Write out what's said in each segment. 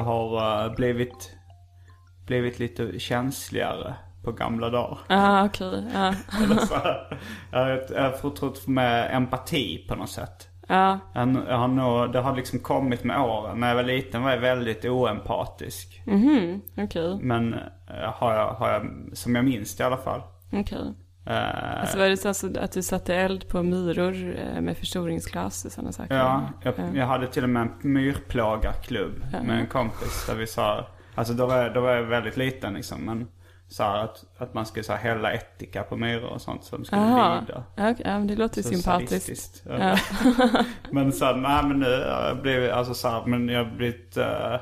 Jag har eh, blivit, blivit lite känsligare på gamla dagar. Ja, okej. Ja. Eller så här. jag har- förtrott med empati på något sätt. ja. Jag, jag har nog, det har liksom kommit med åren. När jag var liten var jag väldigt oempatisk. Mhm, okej. Men eh, har jag, har jag, som jag minns det i alla fall. Okej. Eh, Alltså var det så alltså att du satte eld på myror eh, med förstoringsglas och sådana saker? Ja, jag, jag hade till och med en myrplågarklubb med en kompis där vi sa, alltså då var jag, då var jag väldigt liten liksom, men så här att, att man skulle så här, hälla ättika på myror och sånt som skulle Jaha. lida. Ja, okej, ja, men det låter ju Så sympatiskt. Ja. men sen, nej men nu har jag blivit, alltså så här, men jag har blivit äh,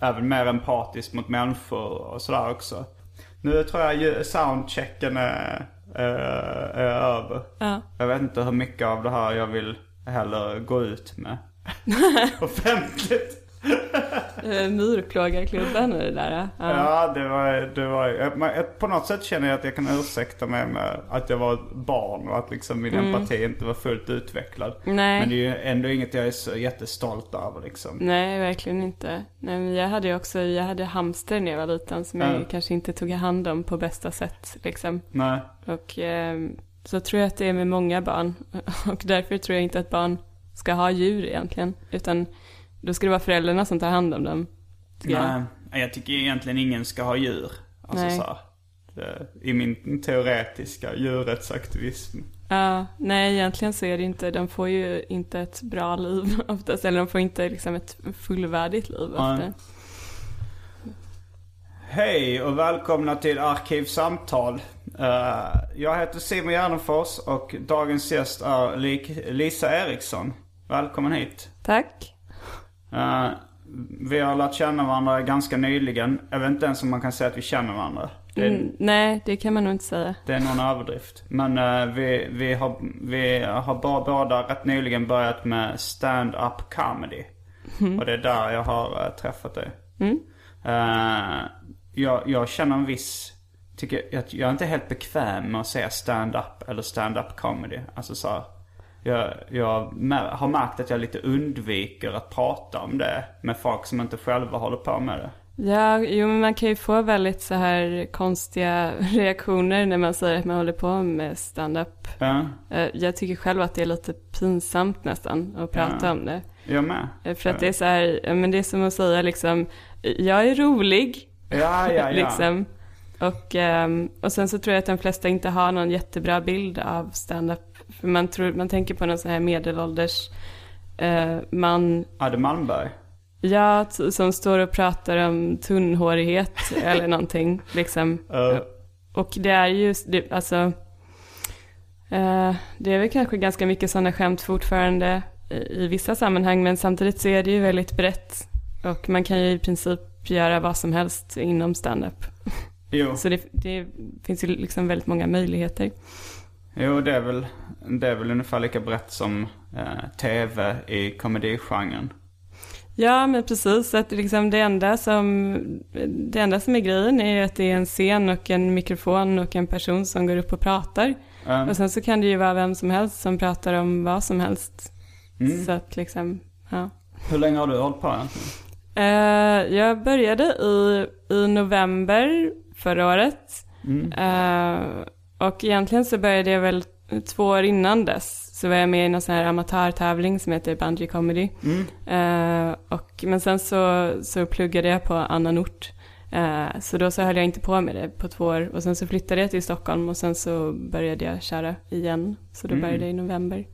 även mer empatisk mot människor och sådär också. Nu tror jag soundchecken är, är, är över. Ja. Jag vet inte hur mycket av det här jag vill heller gå ut med offentligt. Eh, Myrplågarklubben och det där. Ja. Ja, det var, det var jag- jag- På något sätt känner jag att jag kan ursäkta mig med att jag var barn och att liksom min empati inte var fullt utvecklad. Mm. Nej. Men det är ju ändå inget jag är så jättestolt över liksom. Nej, verkligen inte. Nej, men jag hade också, jag hade hamster när jag var liten som jag Ja. kanske inte tog hand om på bästa sätt liksom. Nej. Och eh, så tror jag att det är med många barn. Och därför tror jag inte att barn ska ha djur egentligen. Utan då ska det vara föräldrarna som tar hand om dem. jag. Nej, jag tycker egentligen ingen ska ha djur. Alltså Nej. så här, I min teoretiska djurrättsaktivism. Ja, nej egentligen så är det inte, de får ju inte ett bra liv oftast. Eller de får inte liksom ett fullvärdigt liv Nej. ofta. Hej och välkomna till Arkivsamtal. Eh, jag heter Simon Gärdenfors och dagens gäst är Lisa Eriksson. Välkommen hit. Tack. Eh, vi har lärt känna varandra ganska nyligen. Jag vet inte ens om man kan säga att vi känner varandra. Det, Mm, nej, det kan man nog inte säga. det är någon överdrift. Men eh, vi, vi, har, vi har bara båda rätt nyligen börjat med stand-up comedy. Och det är där jag har eh, träffat dig. Eh, jag, jag känner en viss... Tycker jag, jag är inte helt bekväm med att säga stand-up eller stand-up comedy. Alltså så här, jag, jag har märkt att jag lite undviker att prata om det med folk som inte själva håller på med det. Ja, jo men man kan ju få väldigt så här konstiga reaktioner när man säger att man håller på med stand-up. Ja, Eh, Jag tycker själv att det är lite pinsamt nästan att prata om det. jag med. Eh, För att det är så här, ja, men det är som att säga liksom, jag är rolig. Ja, ja, ja. liksom. Och, ehm, och sen så tror jag att de flesta inte har någon jättebra bild av stand-up. För man, tror, man tänker på någon sån här medelålders eh, man, Adde Malmberg. ja, som står och pratar om tunnhårighet eller någonting. Liksom. Ja. Och det är ju, det, alltså, eh, det är väl kanske ganska mycket sådana skämt fortfarande i, i vissa sammanhang, men samtidigt så är det ju väldigt brett. Och man kan ju i princip göra vad som helst inom stand-up. Så det, det finns ju liksom väldigt många möjligheter. Jo, det är väl, det är väl ungefär lika brett som eh, tv i komedigenren. Ja, men precis. Att liksom det, enda som, det enda som är grejen är att det är en scen och en mikrofon och en person som går upp och pratar. Ja. Och sen så kan det ju vara vem som helst som pratar om vad som helst. Mm. Så att liksom, ja. Hur länge har du hållit på egentligen? Eh, jag började i, i november förra året. Mm. Eh, och egentligen så började jag väl två år innan dess. Så var jag med i någon sån här amatörtävling som heter Bungee Comedy. Mm. Eh, och, men sen så, så pluggade jag på annan ort. Eh, så då så höll jag inte på med det på två år. Och sen så flyttade jag till Stockholm och sen så började jag köra igen. Så då Mm. började jag i november.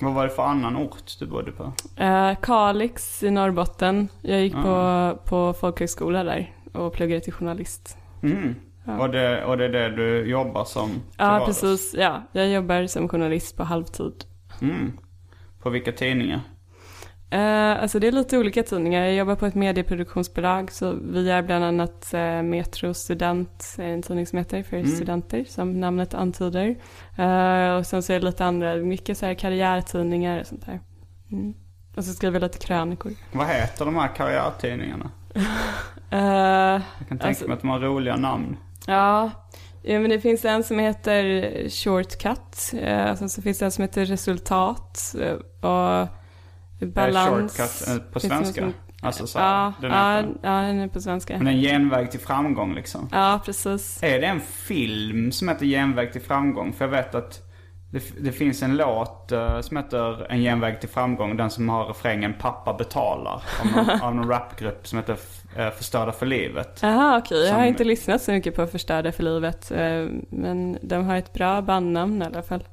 Vad var det för annan ort du bodde på? Eh, Kalix i Norrbotten. Jag gick Ah. på, på folkhögskola där och pluggade till journalist. Mm. Och, det, och det är det du jobbar som? Ja, precis. Ja, jag jobbar som journalist på halvtid. Mm. På vilka tidningar? Eh, alltså det är lite olika tidningar. Jag jobbar på ett medieproduktionsbolag så vi är bland annat eh, Metro Student, är en tidning som heter för Mm. studenter som namnet antyder. Eh, och sen så är det lite andra, mycket så här karriärtidningar och sånt där. Mm. Och så skriver jag lite krönikor. Vad heter de här karriärtidningarna? Eh, Jag kan tänka Alltså- mig att de har roliga namn. Ja, ja, men det finns en som heter Shortcut. Eh, sen så finns det en som heter Resultat. eh, och Balans. Shortcut eh, på svenska? som- Alltså så Ja, den ja, ja, den är på svenska. Men en genväg till framgång liksom. Ja, precis. Är det en film som heter Genväg till framgång? För jag vet att det, det finns en låt eh, som heter En genväg till framgång. Den som har refrängen Pappa betalar. Av någon, av någon rapgrupp som heter uh, Förstörda för livet. Jaha, okej. Jag har Som- inte lyssnat så mycket på Förstörda för livet. eh, Men de har ett bra bandnamn i alla fall.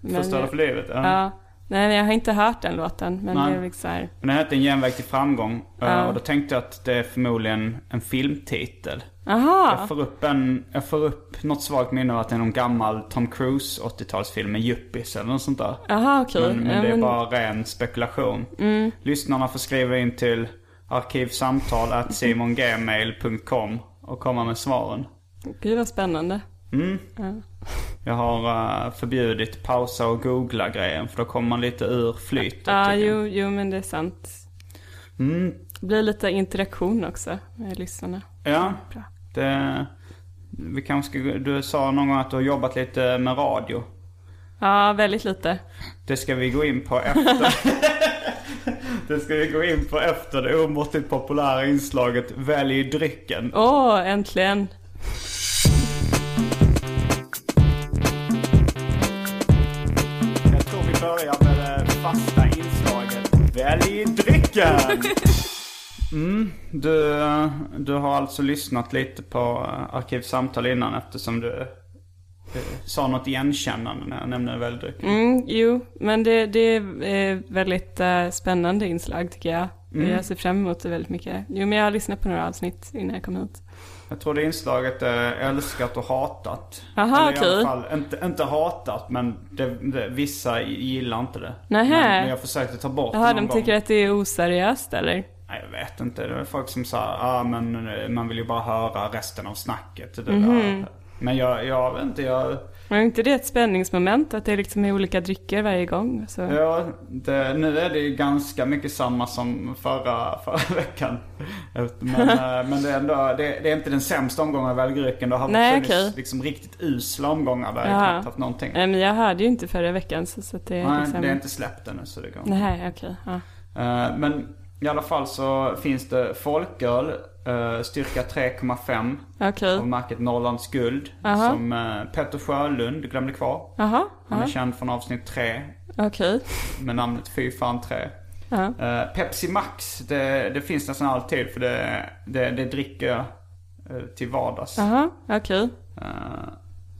Men Förstörda för livet? Ja. Nej, jag har inte hört den låten. Men Nej. det är liksom här. Men den heter En genväg till framgång. eh, Ja. Och då tänkte jag att det är förmodligen en filmtitel. Aha! Jag får upp en, jag får upp något svagt minne av att det är någon gammal Tom Cruise 80-talsfilm med Yuppies eller något sånt där. Aha, okej. Men, men Ja, det är men- bara ren spekulation. Mm. Lyssnarna får skriva in till arkivsamtal simongmail.com och komma med svaren. Gud vad spännande. Mm. Ja. Jag har eh, förbjudit pausa och googla grejen för då kommer man lite ur flytet. Ja, jag. jo, jo, men det är sant. Mm. Det blir lite interaktion också med lyssnarna. Ja, Bra. det, vi kanske ska, du sa någon gång att du har jobbat lite med radio. Ja, väldigt lite. Det ska vi gå in på efter. det ska vi gå in på efter det omåttligt populära inslaget Välj drycken. Åh, äntligen. Välj drycken! Mm, du, du har alltså lyssnat lite på eh, Arkivsamtal innan eftersom du eh, sa något igenkännande när jag nämnde Välj drycken. Mm, jo, men det, det är väldigt eh, spännande inslag tycker jag. Mm. Jag ser fram emot det väldigt mycket. Jo, men jag har lyssnat på några avsnitt innan jag kom hit. Jag tror det inslaget är älskat och hatat. Aha, Eller i alla okej. fall, inte, inte hatat men det, det, vissa gillar inte det. Nähä. Men, men jag försökte ta bort Jaha, det de någon tycker gång. att det är oseriöst eller? Nej, jag vet inte. Det är folk som sa, ah, men eh, man vill ju bara höra resten av snacket. Det Mhm. där. Men jag, jag vet inte, jag... Men är inte det ett spänningsmoment att det liksom är olika drycker varje gång? Så. Ja, det, nu är det ju ganska mycket samma som förra, förra veckan. Men, eh, men det, är ändå, det, det är inte den sämsta omgången av välgrycken. Det har Nej, funnits okej. liksom riktigt usla omgångar där jag Jaha. knappt haft någonting. Nej, men jag hörde ju inte förra veckan så, så det är Nej, liksom... det är inte släppt ännu så det går. Nej, okej. ja. Eh, Men i alla fall så finns det folköl, eh, styrka 3,5 Okej. av märket Norrlands Guld. Aha. Som eh, Petter Sjölund glömde kvar. Jaha, Han är känd från avsnitt 3 okej. med namnet Fy fan 3. Ja. Eh, Pepsi Max, det, det finns nästan alltid för det, det, det dricker till vardags. Jaha, okej. Eh,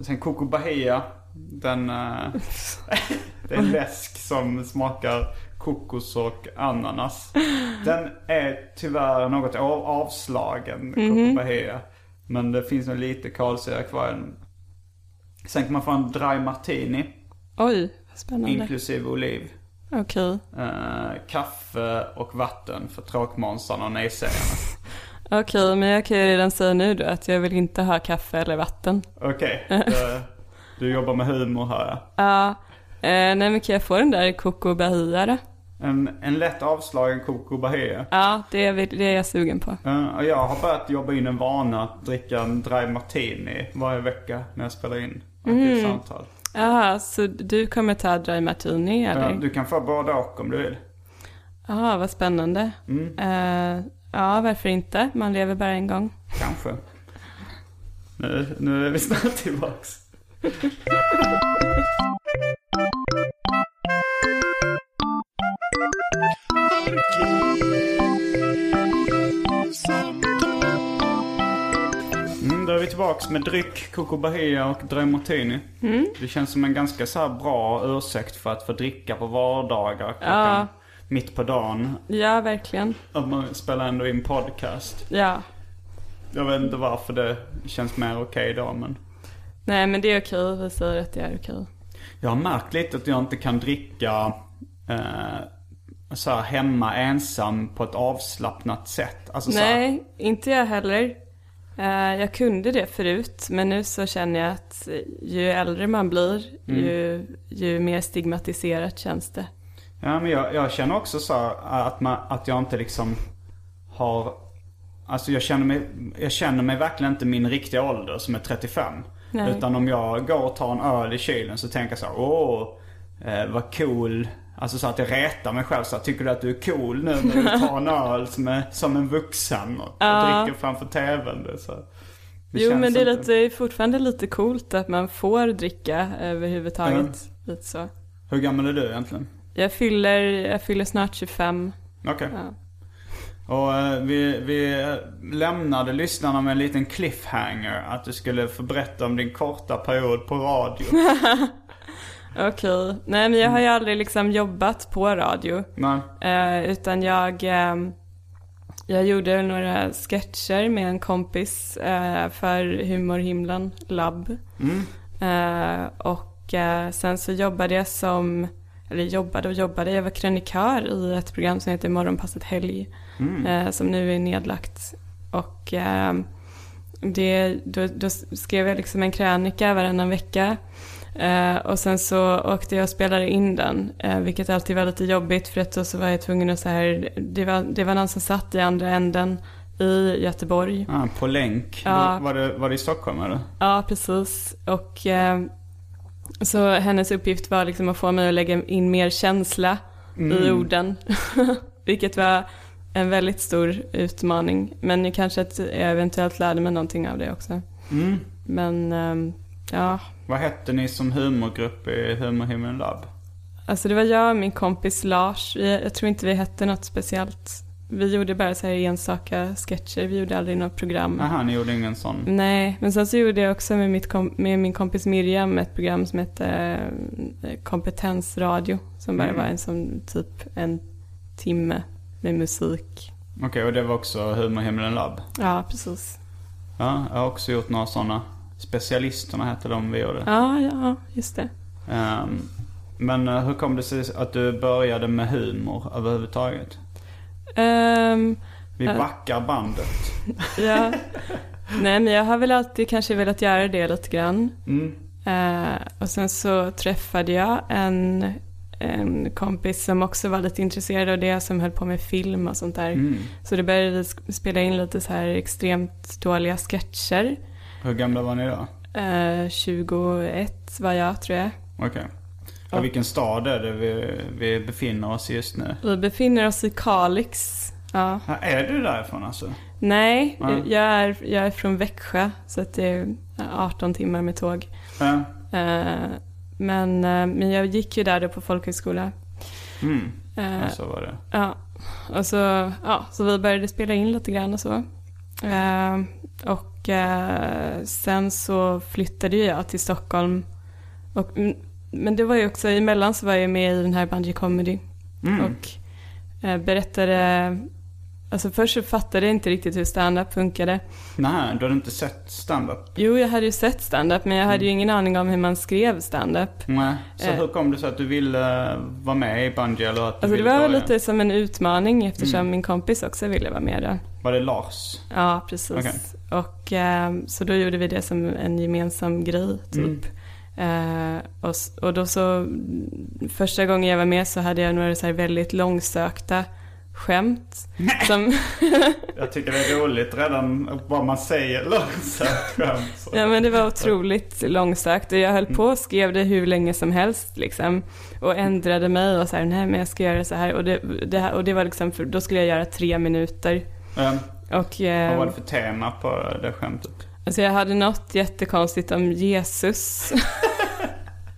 sen Coco Bahia, den... det är en läsk som smakar kokos och ananas. Den är tyvärr något av, avslagen, Coco Bahia. Men det finns nog lite kolsyra kvar den. Sen kan man få en dry martini, Oj, spännande. inklusive oliv. Okej. Eh, kaffe och vatten för tråkmånsarna och nejsägarna. Okej, men jag kan ju redan säga nu då att jag vill inte ha kaffe eller vatten. Okej, du, du jobbar med humor hör jag. Ja, eh, nej men kan jag få den där Coco Bahia då? En, en lätt avslagen Coco Bahia. Ja, det är, det är jag sugen på. Eh, och jag har börjat jobba in en vana att dricka en dry martini varje vecka när jag spelar in arkivsamtal. Jaha, så du kommer ta Dry Martini eller? Ja, du kan få både och om du vill. Jaha, vad spännande. Mm. Eh, ja, varför inte? Man lever bara en gång. Kanske. Nu, nu är vi snart tillbaks. Mm, då är vi tillbaks med dryck, Coco Bahia och Dry Martini. Det känns som en ganska så här bra ursäkt för att få dricka på vardagar klockan Ja. mitt på dagen. Ja, verkligen. Att man spelar ändå in podcast. Ja. Jag vet inte varför det känns mer okej då men. Nej, men det är okej. Vi säger att det är okej. Jag har märkt lite att jag inte kan dricka eh, så här hemma ensam på ett avslappnat sätt. Alltså Nej, inte jag heller. Eh, jag kunde det förut, men nu så känner jag att ju äldre man blir, Mm. ju, ju mer stigmatiserat känns det. Ja men jag, jag känner också så att, man, att jag inte liksom har Alltså jag känner, mig, jag känner mig verkligen inte min riktiga ålder som är 35. Nej. Utan om jag går och tar en öl i kylen så tänker jag så här, åh, eh, vad cool. Alltså så att jag retar mig själv så här, tycker du att du är cool nu när du tar en öl som, är, som en vuxen och, Ja. dricker framför tvn? Så. Det jo, men det är, lite, det är fortfarande lite coolt att man får dricka överhuvudtaget. Lite så. Hur gammal är du egentligen? Jag fyller, jag fyller snart 25. Okej. Ja. Och eh, vi, vi lämnade lyssnarna med en liten cliffhanger. Att du skulle få berätta om din korta period på radio. Okej. Nej, men jag har ju aldrig liksom jobbat på radio. Nej. Eh, utan jag, eh, jag gjorde några sketcher med en kompis eh, för Humorhimlen Lab. Eh, och sen så jobbade jag som, eller jobbade och jobbade, jag var krönikör i ett program som heter Morgonpasset Helg. Eh, som nu är nedlagt. Och eh, det, då, då skrev jag liksom en krönika varannan vecka. Eh, och sen så åkte jag och spelade in den, eh, vilket alltid var lite jobbigt för att då så var jag tvungen att så här, det var, det var någon som satt i andra änden i Göteborg. Ah, på länk. Ja. Var, det, var det i Stockholm eller? Ja, precis. Och eh, så hennes uppgift var liksom att få mig att lägga in mer känsla i orden. Vilket var en väldigt stor utmaning. Men kanske att jag eventuellt lärde mig någonting av det också. Men ehm, ja, Vad hette ni som humorgrupp i Humorhimlen Lab? alltså det var jag och min kompis Lars. Jag tror inte vi hette något speciellt. Vi gjorde bara så här enstaka sketcher. Vi gjorde aldrig något program. Aha, ni gjorde ingen sån? Nej, men sen så gjorde jag också med, mitt med min kompis Miriam ett program som hette eh, Kompetensradio. Som bara var en som typ en timme med musik. Okej, och det var också Humorhimlen Lab? Ja, precis. Ja, jag har också gjort några sådana. Specialisterna hette de vi gjorde. Ja, ja, just det. Ehm, men eh, hur kom det sig att du började med humor överhuvudtaget? Ehm, Vi Ja. backar bandet. ja. Nej, men jag har väl alltid kanske velat göra det lite grann. Mm. Eh, och sen så träffade jag en, en kompis som också var lite intresserad av det, som höll på med film och sånt där. Mm. Så då började spela in lite så här extremt dåliga sketcher. Hur gamla var ni då? Eh, 21 var jag tror jag. Okej. Och vilken stad är det vi, vi befinner oss i just nu? Vi befinner oss i Kalix. Ja. Ja, är du därifrån alltså? Nej, Ja. jag, är, jag är från Växjö så att det är 18 timmar med tåg. Ja. Eh, men, eh, men jag gick ju där då på folkhögskola. Mm. Eh, Ja, så var det. Ja, och så, ja, så vi började spela in lite grann och så. Eh, och eh, sen så flyttade jag till Stockholm. Och, mm, men det var ju också, emellan så var jag med i den här Bungee Comedy. Mm. Och eh, berättade, alltså först så fattade jag inte riktigt hur stand-up funkade. Nej, du hade inte sett stand-up? Jo, jag hade ju sett stand-up men jag hade ju ingen aning om hur man skrev stand-up. Nej. Så Eh. hur kom det sig att du ville vara med i Bungie eller att du Alltså det var väl lite som en utmaning eftersom min kompis också ville vara med då. Var det Lars? Ja, precis. Okej. Och eh, så då gjorde vi det som en gemensam grej, typ. Eh, och, och då så, första gången jag var med så hade jag några så här väldigt långsökta skämt. Som, Jag tycker det är roligt redan vad man säger långsamt skämt. så. ja men det var otroligt långsökt och jag höll på och skrev det hur länge som helst liksom. Och ändrade mig och så här, nej men jag ska göra så här. Och det, det, här, och det var liksom, för, då skulle jag göra tre minuter. Ja. Och, eh, Vad var det för tema på det skämtet? Alltså jag hade något jättekonstigt om Jesus.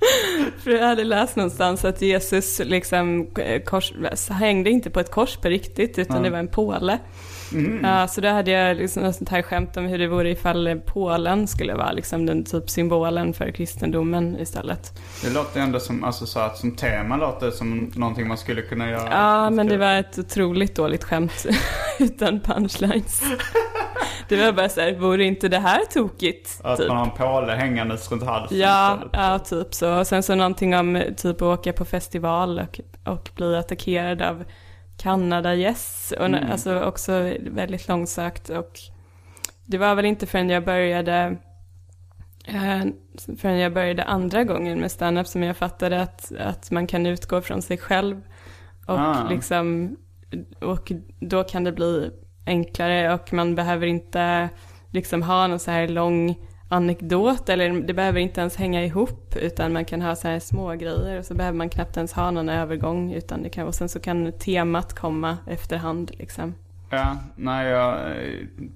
För jag hade läst någonstans att Jesus liksom eh, kors, hängde inte på ett kors på riktigt utan det var en påle. Ja, så då hade jag liksom något sånt här skämt om hur det vore ifall pålen skulle vara liksom den typ symbolen för kristendomen istället. Det låter ändå som, alltså så att som tema låter som någonting man skulle kunna göra. Ja, men det var ett otroligt dåligt skämt utan punchlines. Det var bara så här, vore inte det här tokigt? Att Typ. man har en påle hängandes runt halsen Ja, istället. ja, typ så. Och sen så någonting om typ att åka på festival och, och bli attackerad av Kanada-gäss. Och Mm. alltså också väldigt långsökt. Och det var väl inte förrän jag började eh, förrän jag började andra gången med stand-up som jag fattade att, att man kan utgå från sig själv. Och Ah. liksom, och då kan det bli enklare och man behöver inte liksom ha någon så här lång anekdot eller det behöver inte ens hänga ihop utan man kan ha så här små grejer och så behöver man knappt ens ha någon övergång utan det kan, och sen så kan temat komma efterhand liksom. Ja, nej, jag,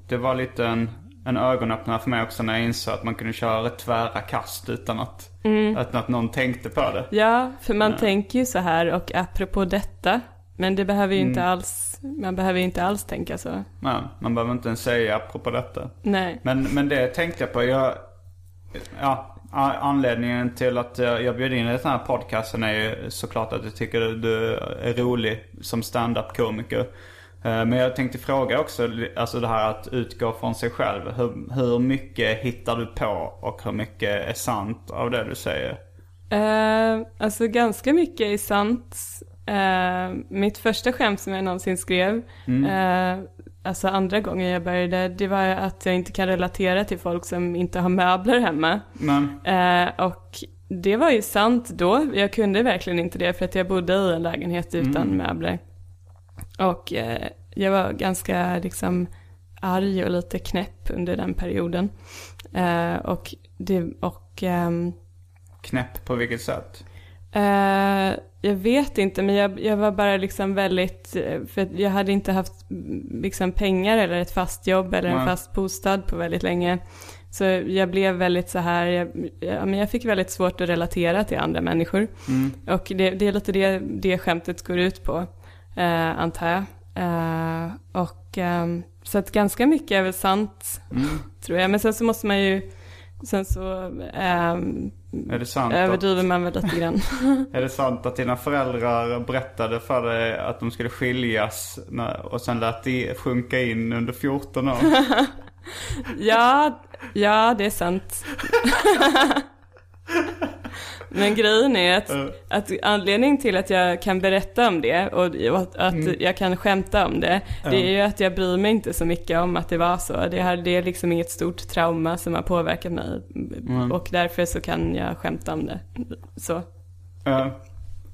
det var lite en, en ögonöppnare för mig också när jag insåg att man kunde köra tvära kast utan att, att, att någon tänkte på det. Ja, för man tänker ju så här och apropå detta men det behöver ju inte alls, man behöver ju inte alls tänka så. Nej, man behöver inte ens säga apropå detta. Nej. Men, men det tänkte jag på. Jag, ja, anledningen till att jag bjöd in dig i den här podcasten är ju såklart att jag tycker du är rolig som stand-up-komiker. Eh, Men jag tänkte fråga också, alltså det här att utgå från sig själv. Hur, hur mycket hittar du på och hur mycket är sant av det du säger? Eh, alltså ganska mycket är sant. Eh, mitt första skämt som jag någonsin skrev, eh, alltså andra gången jag började, det var att jag inte kan relatera till folk som inte har möbler hemma. Eh, och det var ju sant då, jag kunde verkligen inte det för att jag bodde i en lägenhet utan möbler. Och jag var ganska liksom arg och lite knäpp under den perioden. Och det, och ehm, knäpp på vilket sätt? Eh, jag vet inte, men jag, jag var bara liksom väldigt, eh, för jag hade inte haft mm, liksom pengar eller ett fast jobb eller en Nej. fast bostad på väldigt länge. Så jag blev väldigt så här, jag, ja, men jag fick väldigt svårt att relatera till andra människor. Och det, det är lite det, det skämtet går ut på, eh, antar jag. Eh, och ehm, så att ganska mycket är väl sant, tror jag. Men sen så måste man ju, sen så Är det sant att, överdriver man väl lite grann. är det sant att dina föräldrar berättade för dig att de skulle skiljas och sen lät det sjunka in under 14 år? Ja, ja det är sant. Men grejen är att, att anledningen till att jag kan berätta om det och att, att jag kan skämta om det, det är ju att jag bryr mig inte så mycket om att det var så. Det, här, det är liksom inget stort trauma som har påverkat mig och därför så kan jag skämta om det. Så. Ja.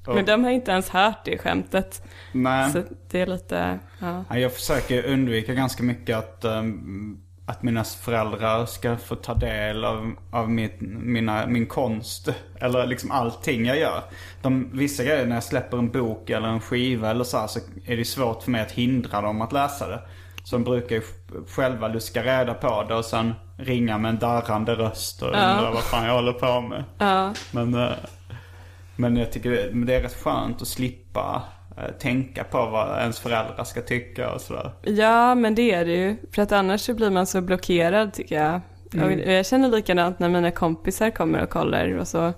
Och- Men de har inte ens hört det skämtet. Nej. Så det är lite, ja. Ja, Jag försöker undvika ganska mycket att, ehm, att mina föräldrar ska få ta del av, av mitt, mina, min konst. Eller liksom allting jag gör. De, vissa grejer när jag släpper en bok eller en skiva eller så här, så är det svårt för mig att hindra dem att läsa det. Så de brukar ju själva luska reda på det och sen ringa med en darrande röst och undra vad fan jag håller på med. Ja. Men, eh, men jag tycker det, det är rätt skönt att slippa tänka på vad ens föräldrar ska tycka och sådär. Ja, men det är det ju. För att annars så blir man så blockerad tycker jag. Och jag känner likadant när mina kompisar kommer och kollar och så.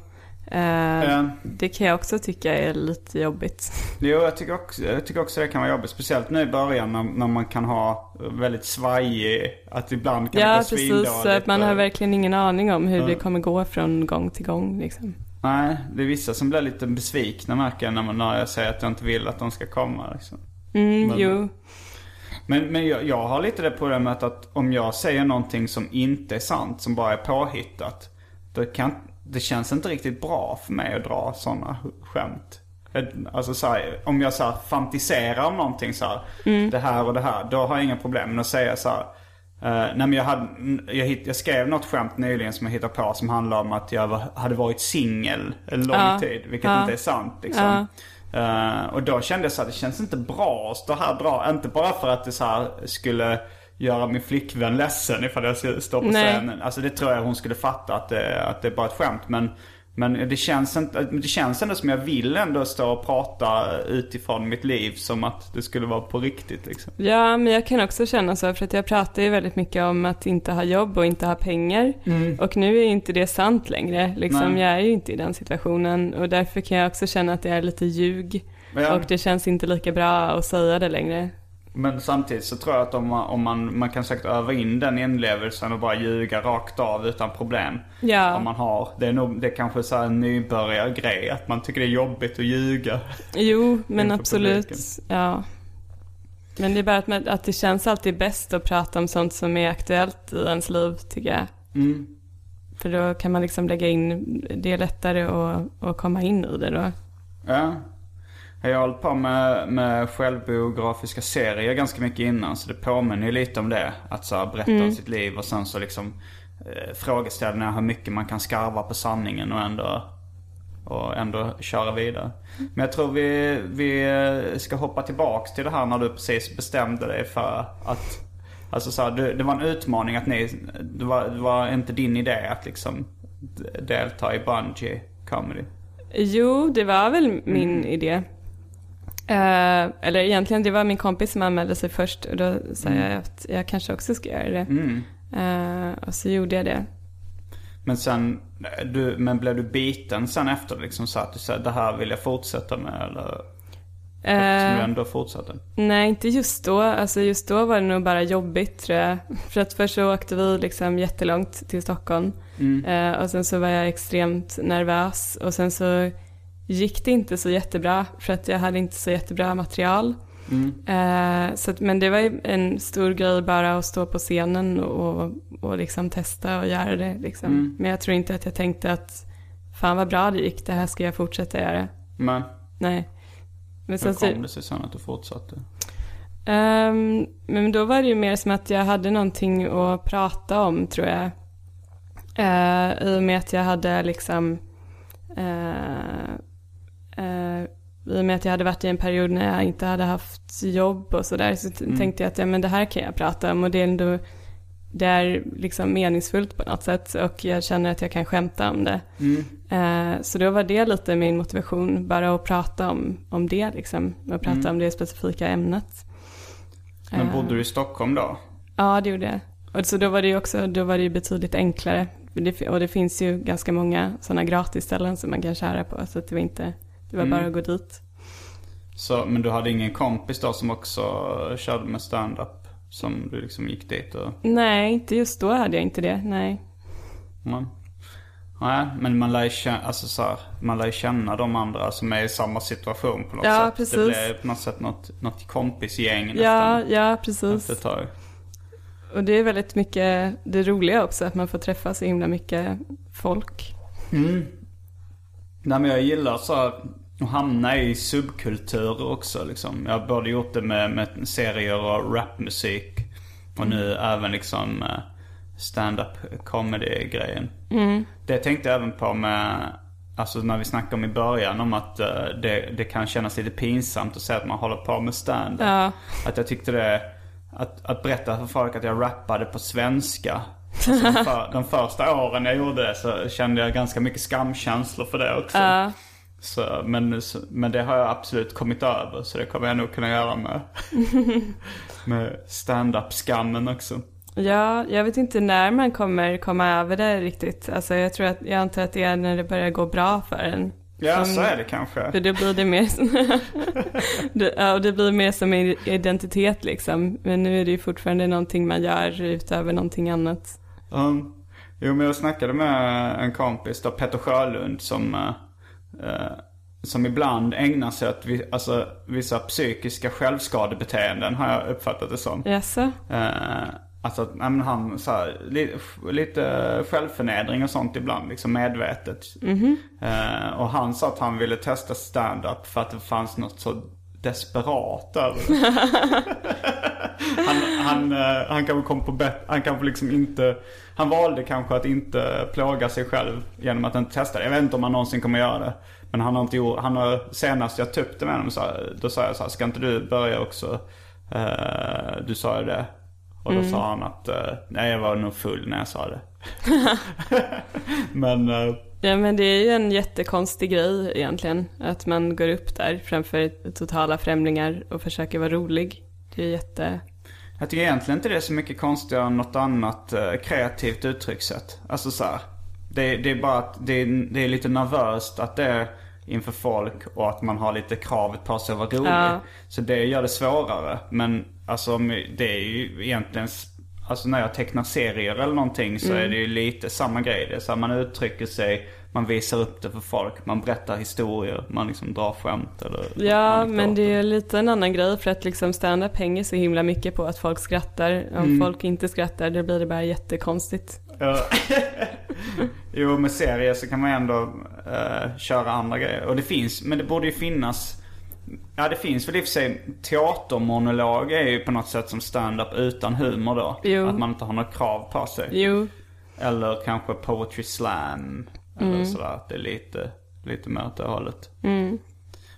Eh, Ja. Det kan jag också tycka är lite jobbigt. Jo, jag tycker, också, jag tycker också det kan vara jobbigt. Speciellt nu i början när, när man kan ha väldigt svajig, att ibland kan det Ja, gå precis. svindåligt. Så att man har verkligen ingen aning om hur det kommer gå från gång till gång. Liksom. Nej, det är vissa som blir lite besvikna märker jag när, man, när jag säger att jag inte vill att de ska komma. Liksom. Mm, Men- jo. Men, men jag, jag har lite det problemet att om jag säger någonting som inte är sant, som bara är påhittat. Då kan, det känns inte riktigt bra för mig att dra sådana skämt. Alltså så här, om jag så här, fantiserar om någonting så här, det här och det här, då har jag inga problem med att säga så här. Eh, nej men jag, hade, jag, hitt, jag skrev något skämt nyligen som jag hittade på som handlar om att jag var, hade varit singel en lång Ja. tid. Vilket Ja. inte är sant liksom. Eh, och då kände jag så här, det känns inte bra att stå här och dra. Inte bara för att det så här skulle göra min flickvän ledsen ifall jag skulle stå på Nej. scenen. Alltså det tror jag hon skulle fatta att det, att det är bara ett skämt. Men, men det, känns inte, det känns ändå som jag vill ändå stå och prata utifrån mitt liv som att det skulle vara på riktigt liksom. Ja, men jag kan också känna så för att jag pratar ju väldigt mycket om att inte ha jobb och inte ha pengar. Och nu är ju inte det sant längre. Liksom, Nej. jag är ju inte i den situationen och därför kan jag också känna att det är lite ljug. Ja. Och det känns inte lika bra att säga det längre. Men samtidigt så tror jag att om man, om man, man kan säkert öva in den inlevelsen och bara ljuga rakt av utan problem. Ja. Om man har, det är nog, det är kanske så en nybörjargrej att man tycker det är jobbigt att ljuga. Jo, men absolut. publiken. Ja. Men det är bara att, att det känns alltid bäst att prata om sånt som är aktuellt i ens liv, tycker jag. Mm. För då kan man liksom lägga in, det är lättare att, att komma in i det då. Ja. Jag har hållit på med, med självbiografiska serier ganska mycket innan så det påminner ju lite om det. Att så här, berätta om sitt liv och sen så liksom eh, frågeställningar hur mycket man kan skarva på sanningen och ändå, och ändå köra vidare. Men jag tror vi, vi eh, ska hoppa tillbaks till det här när du precis bestämde dig för att Alltså så här, det, det var en utmaning att ni, det var, det var inte din idé att liksom delta i bungee comedy. Jo, det var väl min idé. Eh, eller egentligen, det var min kompis som anmälde sig först och då sa jag att jag kanske också ska göra det. Mm. Eh, och så gjorde jag det. Men sen, du, men blev du biten sen efter liksom så att du sa det här vill jag fortsätta med eller? Eftersom du Eh, ändå fortsatte. nej, inte just då. Alltså just då var det nog bara jobbigt tror jag. För att först så åkte vi liksom jättelångt till Stockholm. Eh, och sen så var jag extremt nervös. Och sen så gick det inte så jättebra för att jag hade inte så jättebra material. Eh, så att, men det var ju en stor grej bara att stå på scenen och, och liksom testa och göra det. Liksom. Men jag tror inte att jag tänkte att fan vad bra det gick, det här ska jag fortsätta göra. Men Nej. Men hur kom det sig sen att du fortsatte? Ehm, men då var det ju mer som att jag hade någonting att prata om tror jag. Uh, I och med att jag hade liksom eh, eh, I och med att jag hade varit i en period när jag inte hade haft jobb och sådär så t- tänkte jag att ja, men det här kan jag prata om och det är ändå det är liksom meningsfullt på något sätt och jag känner att jag kan skämta om det. Eh, så då var det lite min motivation, bara att prata om, om det liksom. Och prata om det specifika ämnet. Men Eh, bodde du i Stockholm då? Ja, det gjorde jag. Och så då var det ju också, då var det ju betydligt enklare. Och det finns ju ganska många sådana gratisställen som man kan köra på. Så att det var inte, det var bara att gå dit. Så, men du hade ingen kompis då som också körde med stand-up? Som du liksom gick dit och... Nej, inte just då hade jag inte det. Nej. Nej. Nej, men man lär ju känna, alltså så här, man lär känna de andra som är i samma situation på något Ja, sätt. precis. Det blir på något sätt något, något kompisgäng Ja, nästan. ja, Efter precis. ett tag. Och det är väldigt mycket det roliga också, att man får träffa så himla mycket folk. Nej men jag gillar så här, att hamna i subkulturer också liksom. Jag har både gjort det med, med serier och rapmusik. Och nu även liksom eh, stand-up comedy-grejen. Det tänkte jag även på med, alltså när vi snackade om i början om att eh, det, det kan kännas lite pinsamt att säga att man håller på med stand-up. Ja. Att jag tyckte det, att, att berätta för folk att jag rappade på svenska. Alltså de, för, de första åren jag gjorde det så kände jag ganska mycket skamkänslor för det också. Ja. Så, men, men det har jag absolut kommit över så det kommer jag nog kunna göra med, med stand-up-skammen också. Ja, jag vet inte när man kommer komma över det riktigt. Alltså jag tror att, jag antar att det är när det börjar gå bra för en. Ja, Som- så är det kanske. För då blir det mer det, ja, det blir mer som en identitet liksom. Men nu är det ju fortfarande någonting man gör utöver någonting annat. Um, jo, men jag snackade med en kompis då, Petter Sjölund, som, eh, som ibland ägnar sig åt vi, alltså, vissa psykiska självskadebeteenden, har jag uppfattat det som. Jaså? Eh, Alltså att han så här, li, lite självförnedring och sånt ibland, liksom medvetet. Eh, och han sa att han ville testa stand-up för att det fanns något så desperat över det. han, han, eh, han kanske kom på bet- han kanske liksom inte, han valde kanske att inte plåga sig själv genom att inte testa det. Jag vet inte om han någonsin kommer göra det. Men han har inte gjort, han har senast jag det med honom så här, då sa jag så här, ska inte du börja också? Eh, du sa ju det. Och då sa han att, eh, nej jag var nog full när jag sa det. Men, eh, Ja men det är ju en jättekonstig grej egentligen. Att man går upp där framför totala främlingar och försöker vara rolig. Det är jätte... Jag tycker egentligen inte det är så mycket konstigare än något annat eh, kreativt uttryckssätt. Alltså så här, det, det är bara att det är, det är lite nervöst att det är inför folk och att man har lite kravet på sig att vara rolig. Ja. Så det gör det svårare. Men alltså det är ju egentligen, alltså när jag tecknar serier eller någonting så är det ju lite samma grej. Det är så här, man uttrycker sig, man visar upp det för folk, man berättar historier, man liksom drar skämt eller Ja men det är lite en annan grej för att liksom stand-up hänger så himla mycket på att folk skrattar. Om folk inte skrattar då blir det bara jättekonstigt. Jo, med serier så kan man ändå eh, köra andra grejer. Och det finns, men det borde ju finnas... Ja, det finns väl i och för sig teatermonolog är ju på något sätt som stand-up utan humor då. Jo. Att man inte har några krav på sig. Jo, Eller kanske poetry slam. Eller sådär. Att det är lite, lite mer åt det hållet.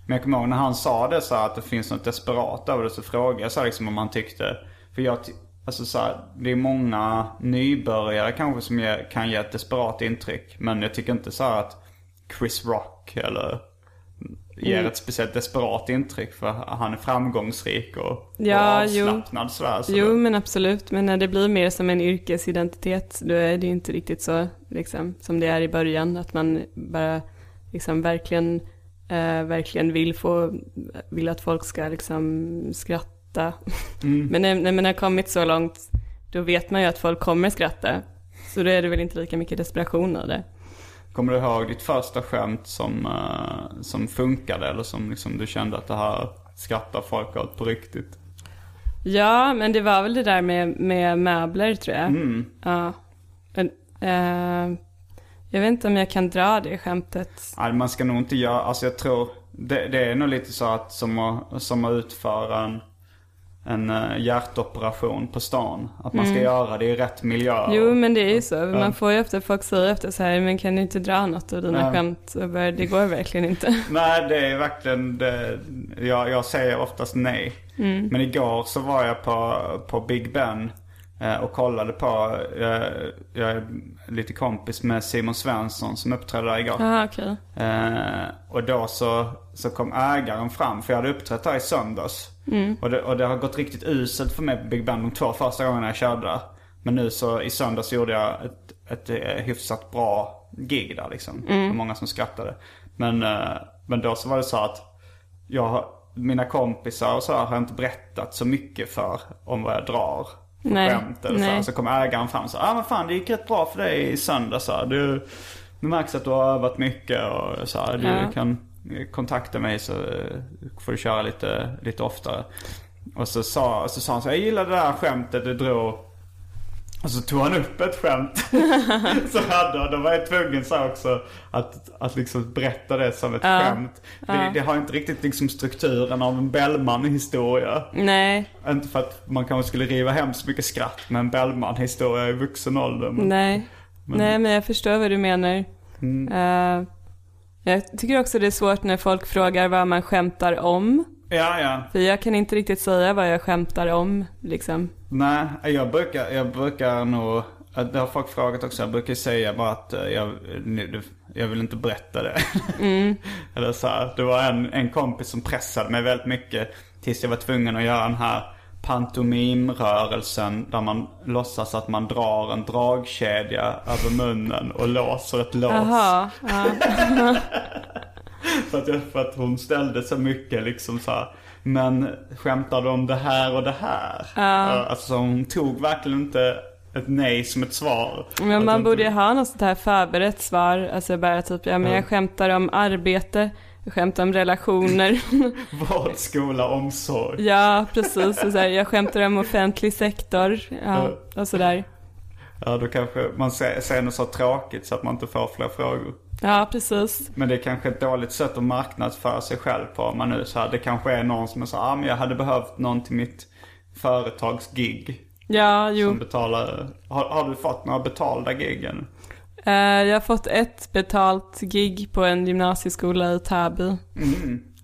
Men jag kommer ihåg när han sa det så här, att det finns något desperat över det så frågade jag så här, liksom om han tyckte. För jag, alltså så här, det är många nybörjare kanske som ge, kan ge ett desperat intryck. Men jag tycker inte så här att Chris Rock eller ger ett speciellt desperat intryck för han är framgångsrik och, Ja, och jo. avslappnad sådär. Så jo men absolut. Men när det blir mer som en yrkesidentitet då är det ju inte riktigt så liksom, som det är i början. Att man bara liksom verkligen, eh, verkligen vill få, vill att folk ska liksom skratta. Men när, när man har kommit så långt då vet man ju att folk kommer skratta. Så då är det väl inte lika mycket desperation av det. Kommer du ihåg ditt första skämt som, eh, som funkade eller som liksom du kände att det här skrattar folk åt på riktigt? Ja, men det var väl det där med, med möbler tror jag. Ja. Men, eh, jag vet inte om jag kan dra det skämtet. Nej, man ska nog inte göra, alltså jag tror, det, det är nog lite så att som att, som att utföra en, en eh, hjärtoperation på stan. Att man ska göra det i rätt miljö. Jo, men det är ju så. Man får ju ofta, folk säger efter så här, men kan du inte dra något av dina skämt? Det går verkligen inte. Nej, det är verkligen det. Jag, jag säger oftast nej. Men igår så var jag på, på Big Ben och kollade på, eh, jag är lite kompis med Simon Svensson som uppträdde där igår. Jaha, okej. Eh, och då så, så kom ägaren fram, för jag hade uppträtt där i söndags. Och, det, och det har gått riktigt uselt för mig på Big Ben de två första gångerna jag körde där. Men nu så i söndags gjorde jag ett, ett, eh, hyfsat bra gig där liksom. Det var många som skrattade. Men, eh, men då så var det så att jag, mina kompisar och så har jag inte berättat så mycket för om vad jag drar. Nej, Skämt eller så, här. nej. så kom ägaren fram och sa, ah men fan det gick rätt bra för dig i söndags. Så här. Du, det märks att du har övat mycket och så här, du Ja. kan kontakta mig så får du köra lite, lite oftare. Och så sa, så sa han så jag gillade det där skämtet du drog. Och så tog han upp ett skämt. så hade han, då var jag tvungen så också att, att liksom berätta det som ett skämt. För Det, det har inte riktigt liksom strukturen av en Bellman-historia. Nej, Inte för att man kanske skulle riva hem så mycket skratt med en Bellman-historia i vuxen ålder. Men, nej. Nej, men jag förstår vad du menar. Eh, jag tycker också det är svårt när folk frågar vad man skämtar om. Ja, ja. För jag kan inte riktigt säga vad jag skämtar om, liksom. Nej, jag brukar, jag brukar nog, det har folk frågat också, jag brukar säga bara att eh, jag, nu- jag vill inte berätta det. Eller så här, det var en, en kompis som pressade mig väldigt mycket tills jag var tvungen att göra den här pantomimrörelsen där man låtsas att man drar en dragkedja över munnen och låser ett lås. Jaha, ja. För att, jag, för att hon ställde så mycket liksom så här. Men du om det här och det här? Ja. Alltså hon tog verkligen inte ett nej som ett svar. Men man borde ju ha något sånt här förberett svar. Alltså bara typ, ja men jag skämtar om arbete. Jag skämtar om relationer. Vård, skola, omsorg. ja, precis. Så här, jag skämtar om offentlig sektor. Ja, och sådär. Ja, då kanske man säger något så tråkigt så att man inte får fler frågor. Ja, precis. Men det är kanske ett dåligt sätt att marknadsföra sig själv på. Om man nu så här, det kanske är någon som är så här, ah, men jag hade behövt någon till mitt företagsgig. Ja, jo. Som betalar, har, har du fått några betalda gig än? Eh, jag har fått ett betalt gig på en gymnasieskola i Täby.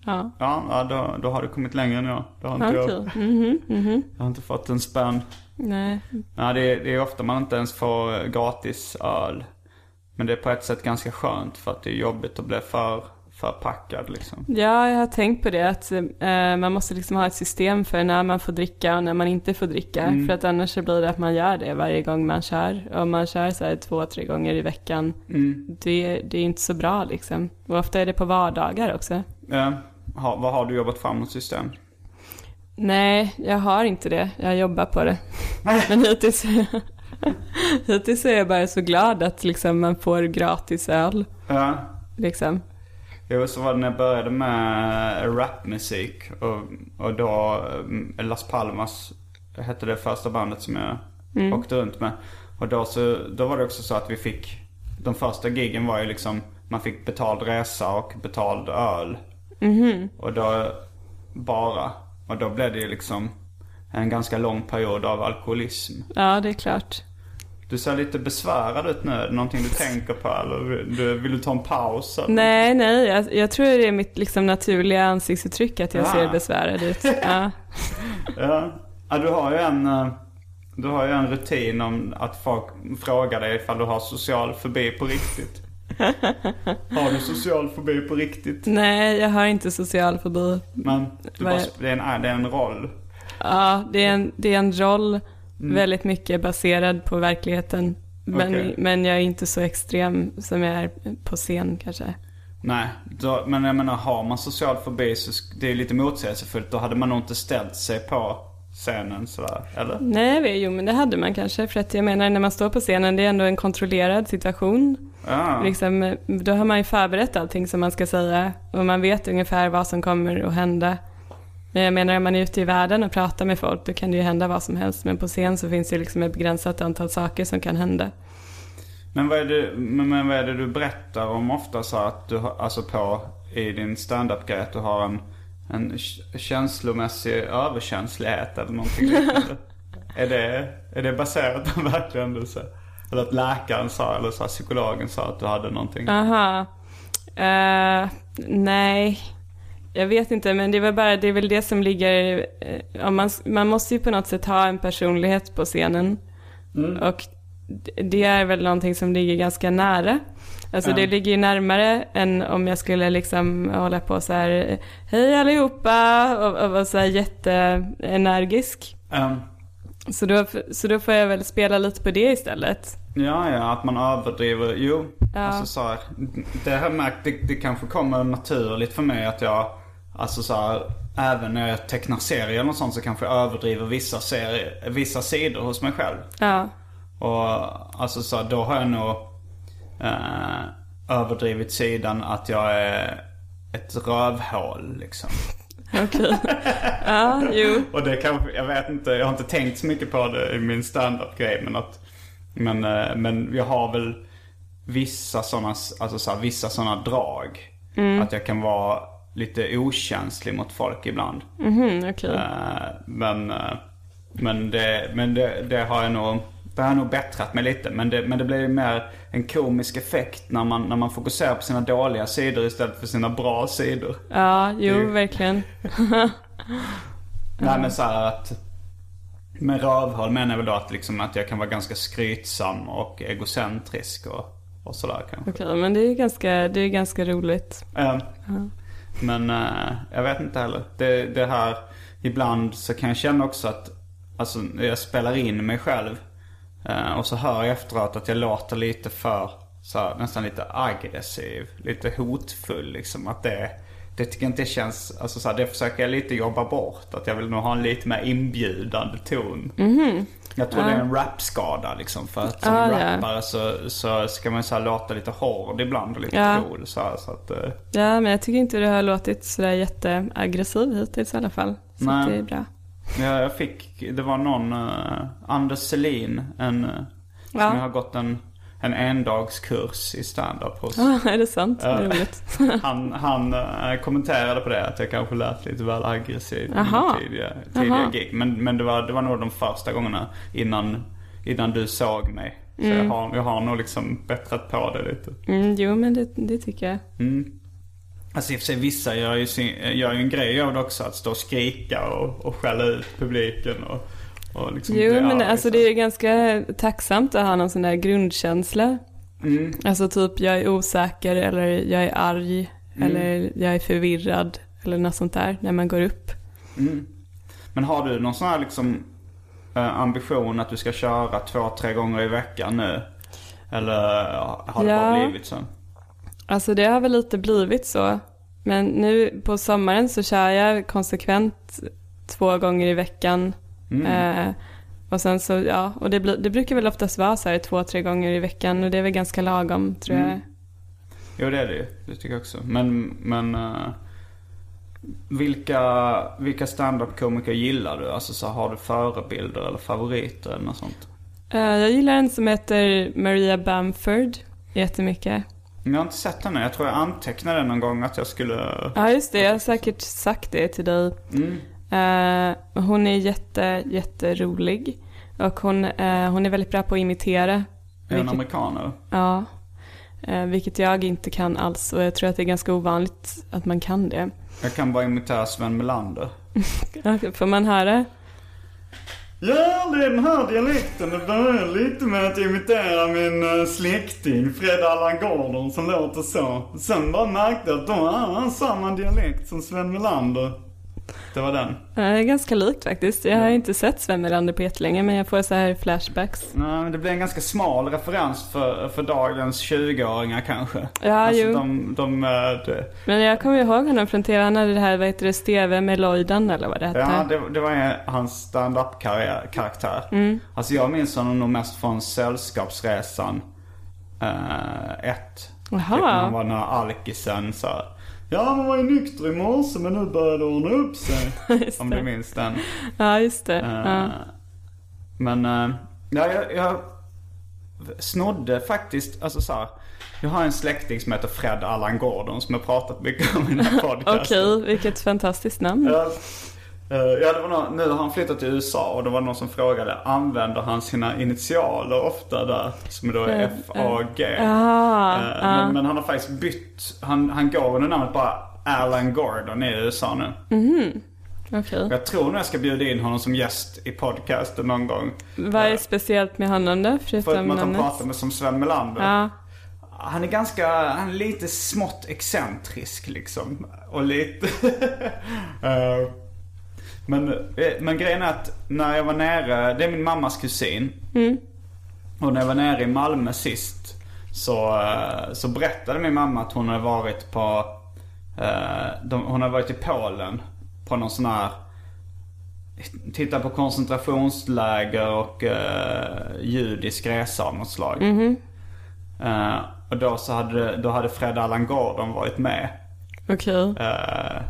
Ja. Ja, ja då, då har du kommit längre än jag. Då har inte Okej. jag, Mhm, mhm. jag har inte fått en spänn. Nej. Ja, det, är, det är ofta man inte ens får gratis öl. Men det är på ett sätt ganska skönt för att det är jobbigt att bli för, förpackad liksom. Ja, jag har tänkt på det att eh, man måste liksom ha ett system för när man får dricka och när man inte får dricka. Mm. För att annars så blir det att man gör det varje gång man kör. Om man kör så här två, tre gånger i veckan, Mm. det, det är inte så bra liksom. Och ofta är det på vardagar också. Ja, ha, vad har du jobbat fram mot system? Nej, jag har inte det. Jag jobbar på det. Men hittills, hittills är jag bara så glad att liksom man får gratis öl. Ja. Liksom. Jo, så var det när jag började med rapmusik. Och, och då, eh, Las Palmas hette det första bandet som jag åkte runt med. Och då, så, då var det också så att vi fick, de första giggen var ju liksom, man fick betald resa och betald öl. Och då bara, och då blev det ju liksom en ganska lång period av alkoholism. Ja, det är klart. Du ser lite besvärad ut nu. Är det någonting du tänker på eller du, vill du ta en paus? Eller? Nej, nej, jag, jag tror det är mitt liksom naturliga ansiktsuttryck att jag Ja. ser besvärad ut. Ja. Ja. ja, du har ju en, eh, du har ju en rutin om att folk frågar dig ifall du har social fobi på riktigt. har du social fobi på riktigt? Nej, jag har inte social fobi. Men bara, det, är en, det är en roll. Ja, det är en, det är en roll väldigt mycket baserad på verkligheten. Men, Okej. men jag är inte så extrem som jag är på scen kanske. Nej, då, men jag menar har man social fobi så det är lite motsägelsefullt. Då hade man nog inte ställt sig på scenen sådär, eller? Nej, jo men det hade man kanske. För att jag menar när man står på scenen, det är ändå en kontrollerad situation. Ja. Liksom, då har man ju förberett allting som man ska säga. Och man vet ungefär vad som kommer att hända. Men jag menar, om man är ute i världen och pratar med folk, då kan det ju hända vad som helst. Men på scen så finns det ju liksom ett begränsat antal saker som kan hända. Men vad, är det, men, vad är det du berättar om ofta så att du alltså på i din standup-grej att du har en, en känslomässig överkänslighet eller någonting liknande? är, det, är det baserat på verkligen du säger? Eller att läkaren sa, eller så psykologen sa att du hade någonting? Aha. Eh, nej, jag vet inte, men det väl bara, det är väl det som ligger, eh, om man, man måste ju på något sätt ha en personlighet på scenen. Och d- det är väl någonting som ligger ganska nära. Alltså det ligger ju närmare än om jag skulle liksom hålla på så här, hej allihopa, och, och vara så här jätteenergisk. Ehm, Så då, så då får jag väl spela lite på det istället. ja, ja, att man överdriver. Jo, Ja. alltså så här, det har jag märkt, det, det kanske kommer naturligt för mig att jag, alltså så här, även när jag tecknar serier eller något sånt så kanske jag överdriver vissa, serier, vissa sidor hos mig själv. Ja, Och alltså så då har jag nog eh, överdrivit sidan att jag är ett rövhål liksom. okej. ja, jo. Och det kanske, jag vet inte, jag har inte tänkt så mycket på det i min standup-grej men att men, eh, men jag har väl vissa sådana, alltså så här, vissa sådana drag. Att jag kan vara lite okänslig mot folk ibland. Mhm, okej. Eh, men eh, men, det, men det, det har jag nog det har jag nog bättrat mig lite. Men det, men det blir ju mer en komisk effekt när man, när man fokuserar på sina dåliga sidor istället för sina bra sidor. Ja, jo, Det- verkligen. Nej men så här att med rövhål menar jag väl då att, liksom, att jag kan vara ganska skrytsam och egocentrisk och, och sådär kanske. Okej, men det är ganska, det är ganska roligt. Eh, men eh, jag vet inte heller. Det, det här, ibland så kan jag känna också att alltså, jag spelar in mig själv. Eh, och så hör jag efteråt att jag låter lite för, så här, nästan lite aggressiv. Lite hotfull liksom. Att det, det tycker jag inte känns, alltså så här, det försöker jag lite jobba bort. Att jag vill nog ha en lite mer inbjudande ton. Mhm. Jag tror det är en rapskada liksom. För att som Ah, ja. rappare så, så ska man så låta lite hård ibland och lite Ja. cool. Så, här, så att, eh, Ja, men jag tycker inte du har låtit sådär jätteaggressiv hittills i alla fall. Så Nej. det är bra. Ja, jag fick, det var någon, uh, Anders Selin, en, uh, som Ja. jag har gått en, en endagskurs i stand-up hos. Ah, är det sant? Ja. Vad roligt. Han, han eh, kommenterade på det att jag kanske lät lite väl aggressiv mina tidiga, tidiga gig. Men, men det, var, det var nog de första gångerna innan, innan du såg mig. Så Mm. jag, har, jag har nog liksom bättrat på det lite. Mm, jo, men det, det tycker jag. Alltså i och för sig vissa gör ju, sin, gör ju en grej av det också. Att stå och skrika och, och skälla ut publiken. Och liksom Jo, bli men arg, alltså så. det är ganska tacksamt att ha någon sån där grundkänsla. Mm. Alltså typ jag är osäker eller jag är arg Mm. eller jag är förvirrad eller något sånt där när man går upp. Men har du någon sån här liksom eh, ambition att du ska köra två, tre gånger i veckan nu? Eller har det Ja. bara blivit så? Alltså det har väl lite blivit så. Men nu på sommaren så kör jag konsekvent två gånger i veckan. Mm. Eh, och sen så, ja, och det, blir, det brukar väl oftast vara så här två, tre gånger i veckan och det är väl ganska lagom tror Mm. jag. Jo det är det ju. Det tycker jag också. Men, men eh, vilka, vilka stand-up-komiker gillar du? Alltså så har du förebilder eller favoriter eller något sånt? Eh, jag gillar en som heter Maria Bamford jättemycket. Men jag har inte sett henne. Jag tror jag antecknade någon gång att jag skulle... Ja just det, jag har säkert sagt det till dig. Mm. Eh, hon är jätte, jätterolig. Och hon, eh, hon är väldigt bra på att imitera. Är hon Vilket- amerikaner? Ja. Eh, vilket jag inte kan alls och jag tror att det är ganska ovanligt att man kan det. Jag kan bara imitera Sven Melander. Får man höra? Ja, det är den här dialekten. Det börjar lite med att imitera min eh, släkting Fred Allan Gordon som låter så. Sen bara märkte jag att de har samma dialekt som Sven Melander. Det var den. Eh, Det är ganska likt faktiskt. Jag har inte sett Sven Melander på jättelänge men jag får så här flashbacks. Nej, det blir en ganska smal referens för, för dagens 20-åringar kanske. Ja, alltså, jo. De, de, eh, det, Men jag kommer ihåg honom från tv. Han hade det här, vad heter det, Steve med Lloydan eller vad det hette. ja, det, det var en, hans stand-up-karaktär. Mm. Alltså jag minns honom nog mest från Sällskapsresan 1. Jaha. Typ när han var den här alkisen så här, Ja, man var ju nykter i morse men nu börjar det ordna upp sig. Om det. du minns den. Ja, just det. Eh, Ja. Men, eh, ja, jag, jag snodde faktiskt, alltså så här, Jag har en släkting som heter Fred Allan Gordon som jag pratat mycket om i den här podcasten. Okej, vilket fantastiskt namn. Ja, ja, det var någon, nu har han flyttat till USA och det var någon som frågade, använder han sina initialer ofta där? Som då är F-A-G. Ah, Eh, ah. men, men han har faktiskt bytt, han, han går under namnet bara Alan Gordon i USA nu. Okej. Jag tror nog jag ska bjuda in honom som gäst i podcasten någon gång. Vad är speciellt med honom då? Förutom Förutom att han pratar med som Sven Melander. Ja. Han är ganska, han är lite smått excentrisk liksom. Och lite... Eh, men, eh, men grejen är att när jag var nere, det är min mammas kusin. Och när jag var nere i Malmö sist så, eh, så berättade min mamma att hon hade varit på, eh, de, hon hade varit i Polen på någon sån här Titta på koncentrationsläger och uh, judisk resa av något slag. Eh, och då, så hade, då hade Fred Allan Gordon varit med. Okej. Eh,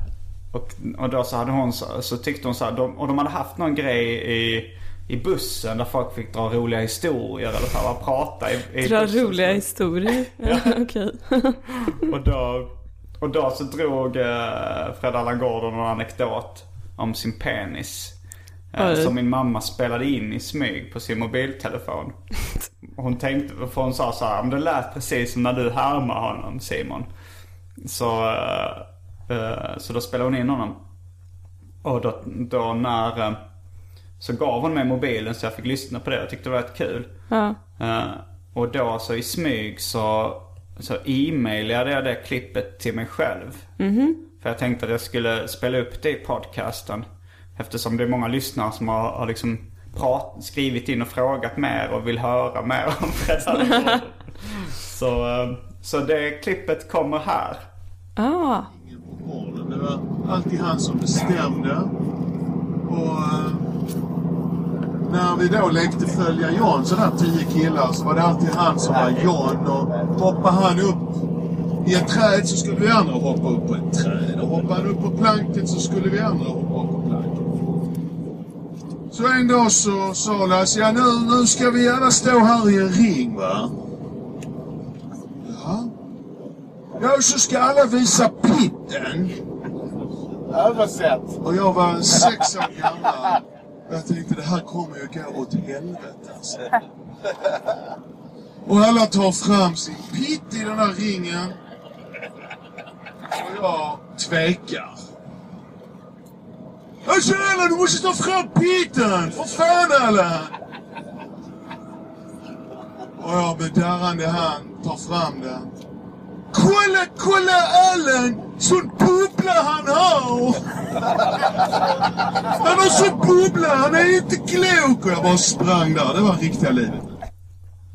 och, och då så hade hon så, så tyckte hon så här, de, och de hade haft någon grej i, i bussen där folk fick dra roliga historier eller så här, prata i, i Dra bussen. roliga historier. Ja, Okej. Och då, och då så drog eh, Fred Allan Gordon en anekdot om sin penis. Eh, Oj. som min mamma spelade in i smyg på sin mobiltelefon. Hon tänkte, för hon sa så här, "Men det lät precis som när du härmar honom Simon. Så, eh, så då spelade hon in honom. Och då, då när, eh, så gav hon mig mobilen så jag fick lyssna på det. Jag tyckte det var rätt kul. Ja. Eh, och då så i smyg så, så e-mailade jag det klippet till mig själv. För jag tänkte att jag skulle spela upp det i podcasten. Eftersom det är många lyssnare som har, har liksom prat, skrivit in och frågat mer och vill höra mer om Gordon. så, eh, så det klippet kommer här. Ah gården. Det var alltid han som bestämde. Och eh, när vi då lekte följa John, sådär tio killar, så var det alltid han som var John. Och hoppade han upp i ett träd så skulle vi andra hoppa upp på ett träd. Och hoppade han upp på planket så skulle vi andra hoppa upp på planket. Så en dag så sa Lasse, ja nu, nu ska vi alla stå här i en ring va. Ja. Ja, så ska alla visa pitten. Aldrig. Och jag var sex år gammal. Jag tänkte det här kommer ju gå åt helvete alltså. Och alla tar fram sin pitt i den här ringen. Och jag tvekar. Tjena, du måste ta fram pitten! För fan alla! Och jag med darrande hand tar fram den. Kolla, kolla Allan! Sån bubbla han har! Han har sån bubbla, han är inte klok! Och jag bara sprang där, det var riktiga livet.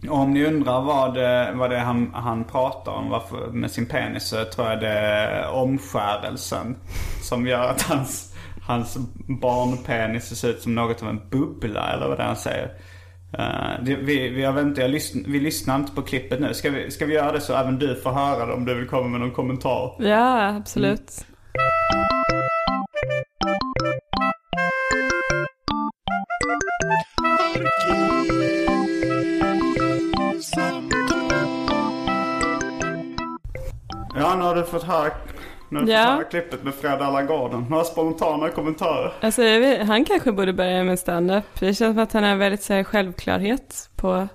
Om ni undrar vad, det- vad det är han, han pratar om varför, med sin penis så tror jag det är omskärelsen. Som gör att hans, hans barnpenis ser ut som något av en bubbla eller vad det är han säger. Eh, det, vi, vi, jag lyssn, vi lyssnar inte på klippet nu. Ska vi, ska vi göra det så även du får höra det om du vill komma med någon kommentar? Ja, absolut. Ja, nu har du fått höra, nu Ja. höra klippet med Fred Allargården. Några spontana kommentarer? Alltså, vet, han kanske borde börja med stand-up. Det känns som att han har väldigt så här, självklarhet på,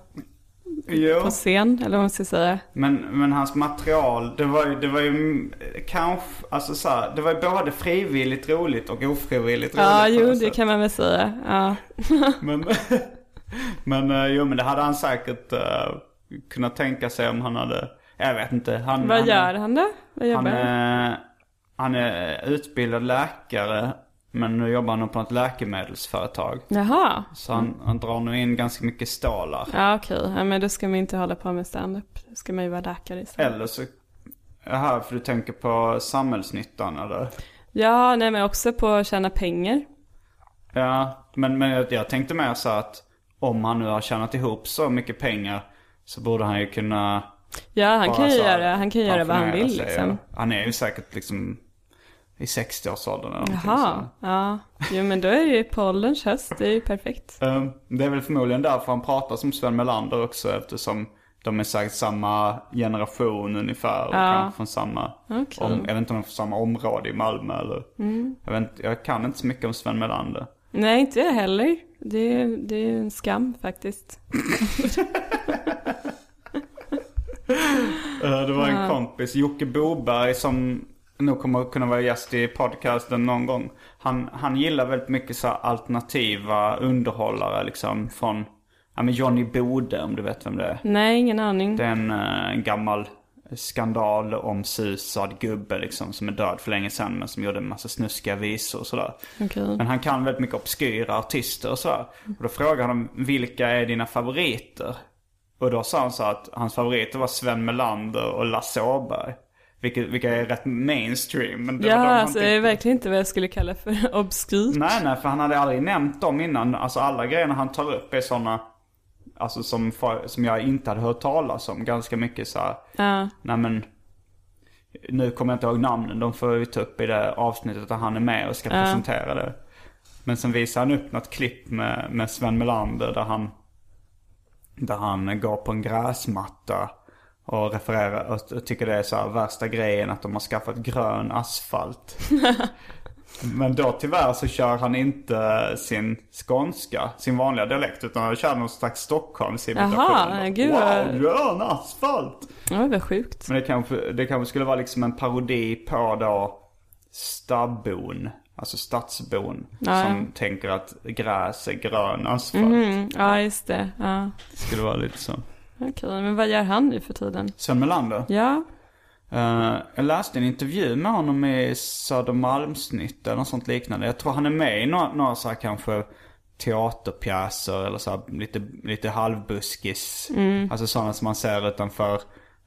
Jo. på scen, eller vad man ska säga. Men, men hans material, det var ju, det var ju kanske, alltså så här, det var ju både frivilligt roligt och ofrivilligt roligt. Ja, jo, det sätt. kan man väl säga. Ja. Men, men eh, jo, men det hade han säkert uh, kunnat tänka sig om han hade, jag vet inte. Han, Vad han, gör han då? Vad jobbar Han han? är, han är utbildad läkare, men nu jobbar han nog på ett läkemedelsföretag. Jaha. Så han, han drar nog in ganska mycket stålar. Ja, okej. Ja, men då ska man inte hålla på med stand-up. Då ska man ju vara läkare istället. Eller så, jaha, för du tänker på samhällsnyttan eller? Ja, nej men också på att tjäna pengar. Ja, men, men jag, jag tänkte mer så att om han nu har tjänat ihop så mycket pengar så borde han ju kunna Ja, han bara kan ju här göra, han kan göra vad han vill sig. liksom. Han är ju säkert liksom i 60-årsåldern eller någonting Jaha, ja. Jo men då är det ju på ålderns höst, det är ju perfekt. Ehm, Det är väl förmodligen därför han pratar som Sven Melander också eftersom de är säkert samma generation ungefär och Ja. kanske från samma, Okej. om, jag vet inte om de är från samma område i Malmö eller. Mm. Jag, vet, jag kan inte så mycket om Sven Melander. Nej, inte jag heller. Det är, det är en skam faktiskt. Eh, Det var en kompis, Jocke Boberg, som nog kommer att kunna vara gäst i podcasten någon gång. Han, han gillar väldigt mycket så alternativa underhållare liksom från, ja men Johnny Bode om du vet vem det är. Nej, ingen aning. Det är en, eh, en gammal skandal om susad gubbe liksom som är död för länge sedan men som gjorde en massa snuskiga visor och sådär. Okej. Men han kan väldigt mycket obskyra artister och sådär. Och då frågade han vilka är dina favoriter? Och då sa han så att hans favoriter var Sven Melander och Lasse Åberg. Vilka, vilka är rätt mainstream. Men det var Ja, han alltså det är verkligen inte vad jag skulle kalla för obskyrt. Nej, nej, för han hade aldrig nämnt dem innan. Alltså alla grejerna han tar upp är sådana, alltså som, som jag inte hade hört talas om. Ganska mycket så här. Ja. nej men, nu kommer jag inte ihåg namnen. De får vi ta upp i det avsnittet där han är med och ska Ja. presentera det. Men sen visar han upp något klipp med, med Sven Melander där han, där han går på en gräsmatta. Och refererar och tycker det är så värsta grejen att de har skaffat grön asfalt. Men då tyvärr så kör han inte sin skånska, sin vanliga dialekt. Utan han kör någon slags Stockholmsimitation. Jaha, gud Wow, grön asfalt! Ja, vad sjukt. Men det kanske, det kanske skulle vara liksom en parodi på då stabbon. Alltså stadsbon. Ja. Som tänker att gräs är grön asfalt. Mhm, ja, just det. Ja. Det skulle vara lite så. Okej, men vad gör han nu för tiden? Sven Melander? Ja. Eh, jag läste en intervju med honom i Södermalmsnytt eller något sånt liknande. Jag tror han är med i några, några så här kanske teaterpjäser eller så här lite, lite halvbuskis. Mm. Alltså sådana som man ser utanför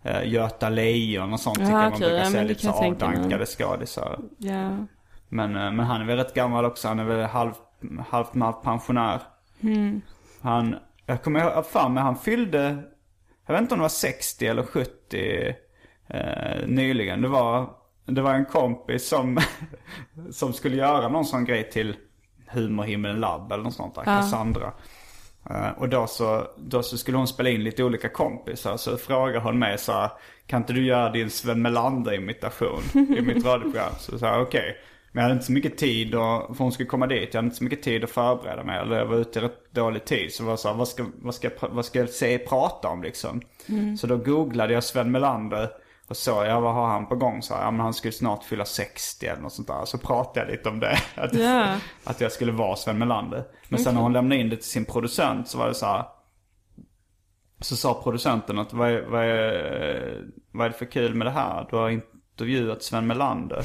uh, Göta Lejon och sånt. Ja, tycker jag man brukar ja, se lite så avdankade skådisar. Ja. Men, eh, men han är väl rätt gammal också. Han är väl halv, halvt med pensionär. Han, jag kommer fan men han fyllde, jag vet inte om det var 60 eller 70 eh, nyligen. Det var, det var en kompis som, som skulle göra någon sån grej till Humorhimlen Lab eller något sånt där, Cassandra. Eh, och då så, då så skulle hon spela in lite olika kompisar. Så frågade hon mig så här, kan inte du göra din Sven Melander-imitation i mitt radioprogram? Så sa jag okej. Men jag hade inte så mycket tid, och, för hon skulle komma dit. Jag hade inte så mycket tid att förbereda mig. Eller jag var ute i rätt dålig tid. Så var så här, vad ska, vad ska, jag vad ska jag se prata om liksom? Så då googlade jag Sven Melander. Och så, ja vad har han på gång? Så här, ja men han skulle snart fylla 60 eller något sånt där. Så pratade jag lite om det. Att, Ja. att jag skulle vara Sven Melander. Men sen när hon lämnade in det till sin producent så var det så här. Så sa producenten att vad är, vad är, vad är det för kul med det här? Du har intervjuat Sven Melander.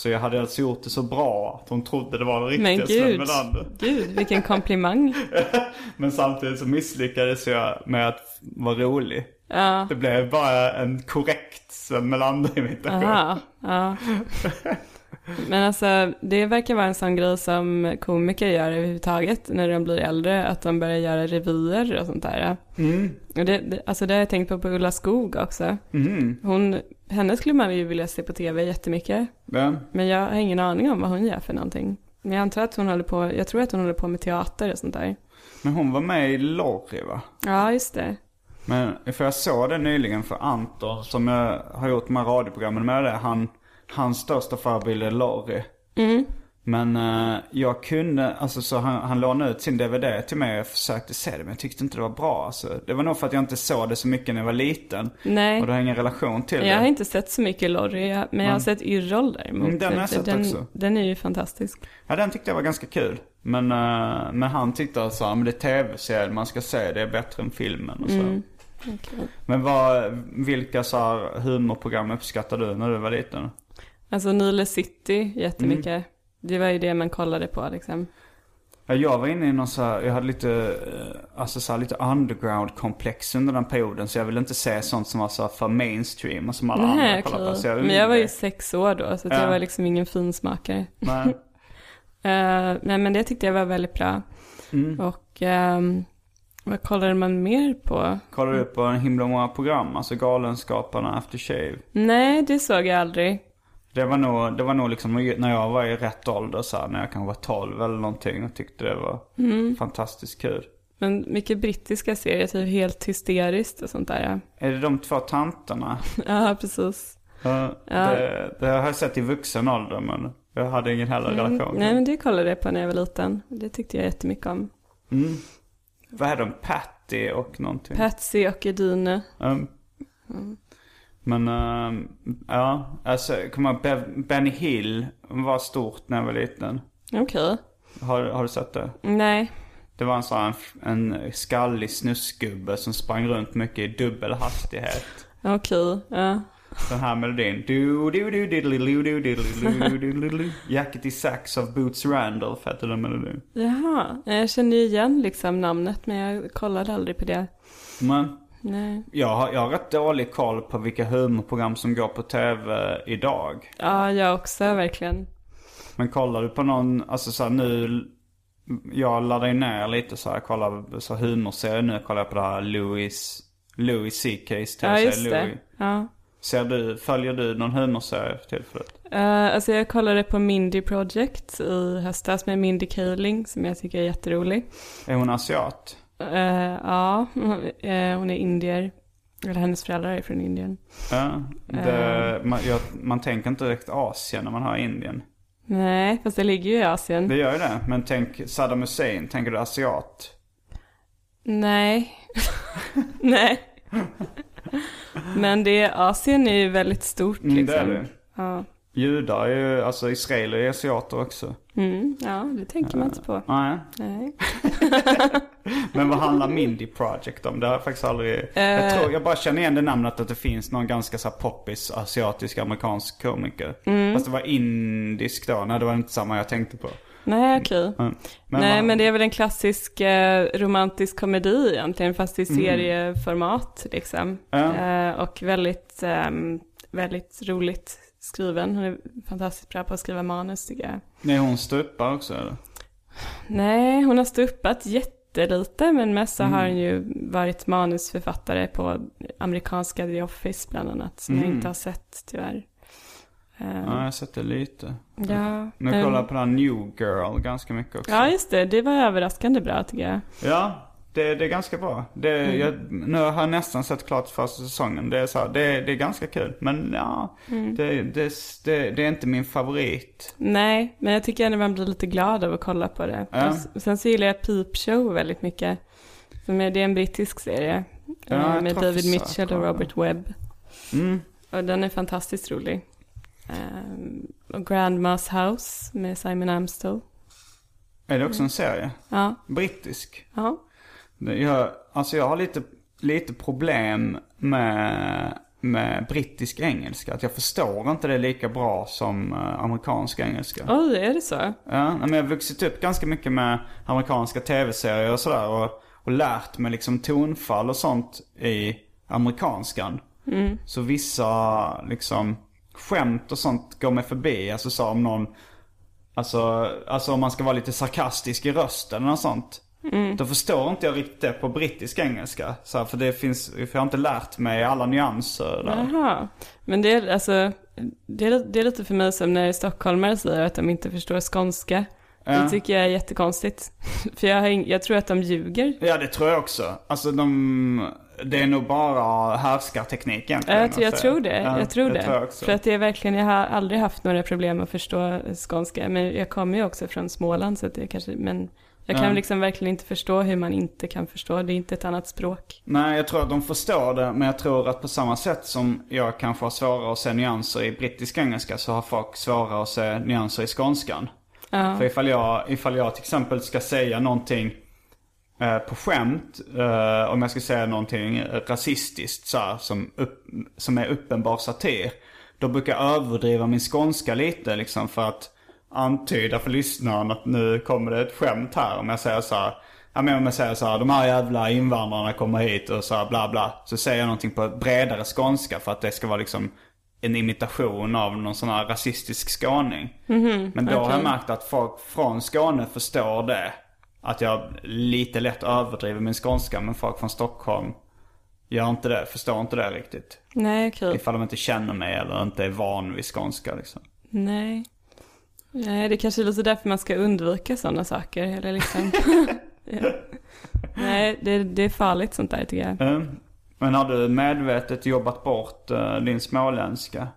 Så jag hade alltså gjort det så bra att hon trodde det var den Men riktiga Sven gud, Melander. gud vilken komplimang. Men samtidigt så misslyckades jag med att vara rolig. Ja, Det blev bara en korrekt Sven Melander-imitation. aha, ja. Men alltså det verkar vara en sån grej som komiker gör överhuvudtaget när de blir äldre, att de börjar göra revyer och sånt där. Och det, det, alltså det har jag tänkt på på Ulla Skog också. Hon, henne skulle man ju vilja se på tv jättemycket. Men, Men jag har ingen aning om vad hon gör för någonting. Men jag antar att hon håller på, jag tror att hon håller på med teater och sånt där. men hon var med i Lorry va? Ja, just det. Men för jag såg det nyligen för Anton som jag har gjort de här radioprogrammen med det. Han, hans största förebild är Lorry. Men eh, jag kunde, alltså så han, han lånade ut sin DVD till mig och jag försökte se det men jag tyckte inte det var bra. Alltså, det var nog för att jag inte såg det så mycket när jag var liten. Nej. Och då har jag ingen relation till Jag har det. inte sett så mycket Lorry, jag- men jag har sett Yrrol däremot. Mm, den har jag sett den, också. Den är ju fantastisk. Ja den tyckte jag var ganska kul. Men, eh, men han tyckte alltså att det är tv-serier man ska se, det är bättre än filmen och så. Mm. Men vad, vilka så här humorprogram uppskattade du när du var liten? Alltså Nile City, jättemycket. Mm. Det var ju det man kollade på liksom. Ja, jag var inne i någon så här, jag hade lite, eh, alltså så här, lite underground-komplex under den perioden. Så jag ville inte se sånt som var så för mainstream och som alla andra Nej, kollade på. okej. Så jag Men jag var ju sex år då, så Ja. jag var liksom ingen finsmakare. Nej. Nej men det tyckte jag var väldigt bra. Mm. Och ehm, vad kollade man mer på? Kollade du på en himla många program? Alltså Galenskaparna, After Shave. Nej, det såg jag aldrig. Det var nog, det var nog liksom när jag var i rätt ålder så här, när jag kanske var 12 eller någonting och tyckte det var Mm. fantastiskt kul. Men mycket brittiska serier, typ helt hysteriskt och sånt där. Är det de två tanterna? Ja, ja precis. Ja, Det, det har jag sett i vuxen ålder men jag hade ingen heller relation. Mm. Nej, men det kollade jag på när jag var liten. Det tyckte jag jättemycket om. Vad är de? Patty och någonting? Patsy och Edine. Um, Men ehm, ja, alltså kommer Be- Benny Hill var stort när jag var liten. Okej. Har, har du sett det? Nej. Det var en sån en skallig snusgubbe som sprang runt mycket i dubbel hastighet. Okej. Ja. Den här melodin. Du, du, du, diddly, diddly, du. Jackety Sax av Boots Randolph hette den melodin. Jaha. Jag känner ju igen liksom namnet, men jag kollade aldrig på det. Men Nej. jag har, jag har rätt dålig koll på vilka humorprogram som går på tv idag. Ja, jag också verkligen. Men kollar du på någon, alltså så här, nu, jag laddar ju ner lite så här, kollar så här humorserier nu, kollar jag på det här Louis, Louis CK's Ja, tv-serie just det. Louis. Ja. Ser du, följer du någon humorserie för tillfället? Uh, alltså jag kollade på Mindy Project i höstas med Mindy Kaling som jag tycker är jätterolig. Är hon asiat? Uh, ja, eh, hon är indier. Eller hennes föräldrar är från Indien. Ja, det, man, jag, man tänker inte direkt Asien när man har Indien. Nej, fast det ligger ju i Asien. Det gör ju det, men tänk Saddam Hussein, tänker du asiat? Nej. Nej. Men det, Asien är ju väldigt stort Mm, liksom. det är det. Ja. Judar är ju, alltså israeler är asiater också. Mm, ja, det tänker man inte på. Nej. Nej. Men vad handlar Mindy Project om? Det har jag faktiskt aldrig... Jag, Eh. tror, jag bara känner igen det namnet att det finns någon ganska så poppis asiatisk amerikansk komiker. Mm. Fast det var indisk då. Nej det var inte samma jag tänkte på. Nej, okej. Mm. Men Nej, vad- men det är väl en klassisk eh, romantisk komedi egentligen, fast i serieformat liksom. Ja. Eh, och väldigt, ehm, väldigt roligt skriven. Hon är fantastiskt bra på att skriva manus tycker jag. Nej hon ståuppar också eller? Nej, hon har ståuppat jättelite men mest så har hon ju varit manusförfattare på amerikanska The Office bland annat. Som jag inte har sett tyvärr. Eh, Ja, jag har sett det lite. ja, Men jag kollar på den New Girl ganska mycket också. Ja, just det. Det var överraskande bra tycker jag. Ja, det, det är ganska bra. Det, Mm. jag, nu har jag nästan sett klart första säsongen. Det är, så här, det, det är ganska kul. Men ja, Mm. det, det, det, är inte min favorit. Nej, men jag tycker ändå man blir lite glad av att kolla på det. Ja. Och sen så gillar jag Peep Show väldigt mycket. Som är, det är en brittisk serie. Ja, eh, med David Mitchell och. Robert Webb. Mm. Och den är fantastiskt rolig. Ehm, och Grandmas House med Simon Amstell. Är det också en serie? Ja, Brittisk? ja. Jag, alltså jag har lite, lite problem med, med brittisk engelska. Att jag förstår inte det lika bra som eh, amerikansk engelska. Oj, är det så? Ja, men jag har vuxit upp ganska mycket med amerikanska tv-serier och sådär. Och, och lärt mig liksom tonfall och sånt i amerikanskan. Så vissa liksom skämt och sånt går mig förbi. Alltså så om någon, alltså, alltså om man ska vara lite sarkastisk i rösten eller något sånt. Då förstår inte jag riktigt det på brittisk engelska. Så här, för det finns, för jag har inte lärt mig alla nyanser där. Jaha. Men det är alltså, det är, det är lite för mig som när stockholmare säger att de inte förstår skånska. Ja. Det tycker jag är jättekonstigt. För jag, jag tror att de ljuger. Ja, det tror jag också. Alltså de, det är nog bara härskarteknik egentligen. Jag, tror- jag att tror det. Ja, jag tror det. tror jag. För att det är verkligen, jag har aldrig haft några problem att förstå skånska. Men jag kommer ju också från Småland så att det kanske, men jag kan Ja. liksom verkligen inte förstå hur man inte kan förstå. Det är inte ett annat språk. Nej, jag tror att de förstår det. Men jag tror att på samma sätt som jag kanske har svårare att se nyanser i brittisk engelska så har folk svårare att se nyanser i skånskan. Ja. För ifall jag, ifall jag till exempel ska säga någonting eh, på skämt, eh, om jag ska säga någonting rasistiskt så här, som, upp, som är uppenbar satir. Då brukar jag överdriva min skånska lite liksom för att antyda för lyssnaren att nu kommer det ett skämt här. Om jag säger så här, ja men om jag säger så här, de här jävla invandrarna kommer hit och så här bla bla. Så säger jag någonting på bredare skånska för att det ska vara liksom en imitation av någon sån här rasistisk skåning. Men då har jag märkt att folk från Skåne förstår det. Att jag lite lätt överdriver min skånska men folk från Stockholm gör inte det, förstår inte det riktigt. Nej, okej. Ifall de inte känner mig eller inte är van vid skånska liksom. Nej. Nej, det kanske är lite därför man ska undvika sådana saker. Eller liksom. ja. Nej, det, det är farligt sånt där tycker jag. Mm. Men har du medvetet jobbat bort eh, din småländska?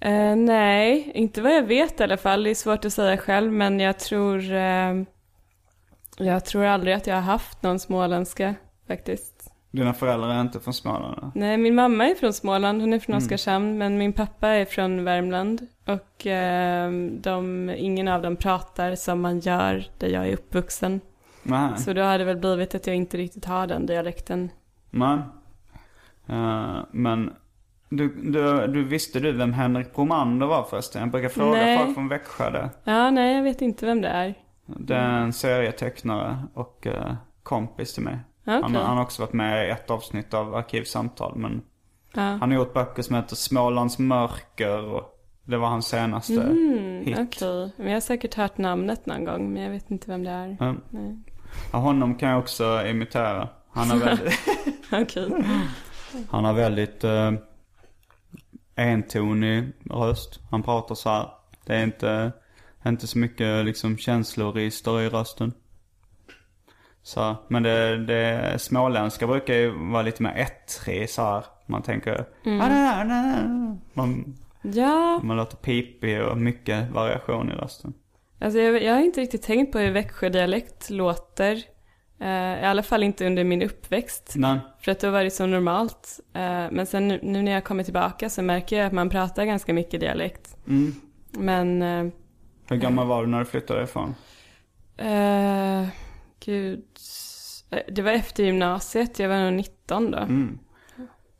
Eh, nej, inte vad jag vet i alla fall. Det är svårt att säga själv, men jag tror... Eh, jag tror aldrig att jag har haft någon småländska faktiskt. Dina föräldrar är inte från Småland? Nej, min mamma är från Småland, hon är från Oskarshamn, men min pappa är från Värmland. Och eh, de, ingen av dem pratar som man gör där jag är uppvuxen. Nej. Så då har det väl blivit att jag inte riktigt har den dialekten. Nej. Eh, men du, du, du visste du vem Henrik Bromander var förresten? Jag brukar fråga Nej. folk från Växjö det. Ja, nej, jag vet inte vem det är. Det är en serietecknare och eh, kompis till mig. Ja, Han, han har också varit med i ett avsnitt av Arkivsamtal. Men Ja. han har gjort böcker som heter Smålands mörker och det var hans senaste hit. Mm, Okej, men jag har säkert hört namnet någon gång, men jag vet inte vem det är. Nej. Ja, honom kan jag också imitera. Han har väldigt, Okej. han har väldigt eh, entonig röst. Han pratar så här. Det är inte, inte så mycket liksom känsloregister i rösten. Så, men det, det småländska brukar ju vara lite mer ettrig så här. Man tänker... Man, Ja, man låter pipig och mycket variation i rösten. alltså jag, jag har inte riktigt tänkt på hur Växjödialekt låter. Eh, I alla fall inte under min uppväxt. Nej. För att då var det så normalt. Eh, men sen nu, nu när jag kommer tillbaka så märker jag att man pratar ganska mycket dialekt. Mm. Men, eh, Hur gammal var du när du flyttade ifrån? Gud. Eh, Det var efter gymnasiet, jag var nog 19 då. Mm.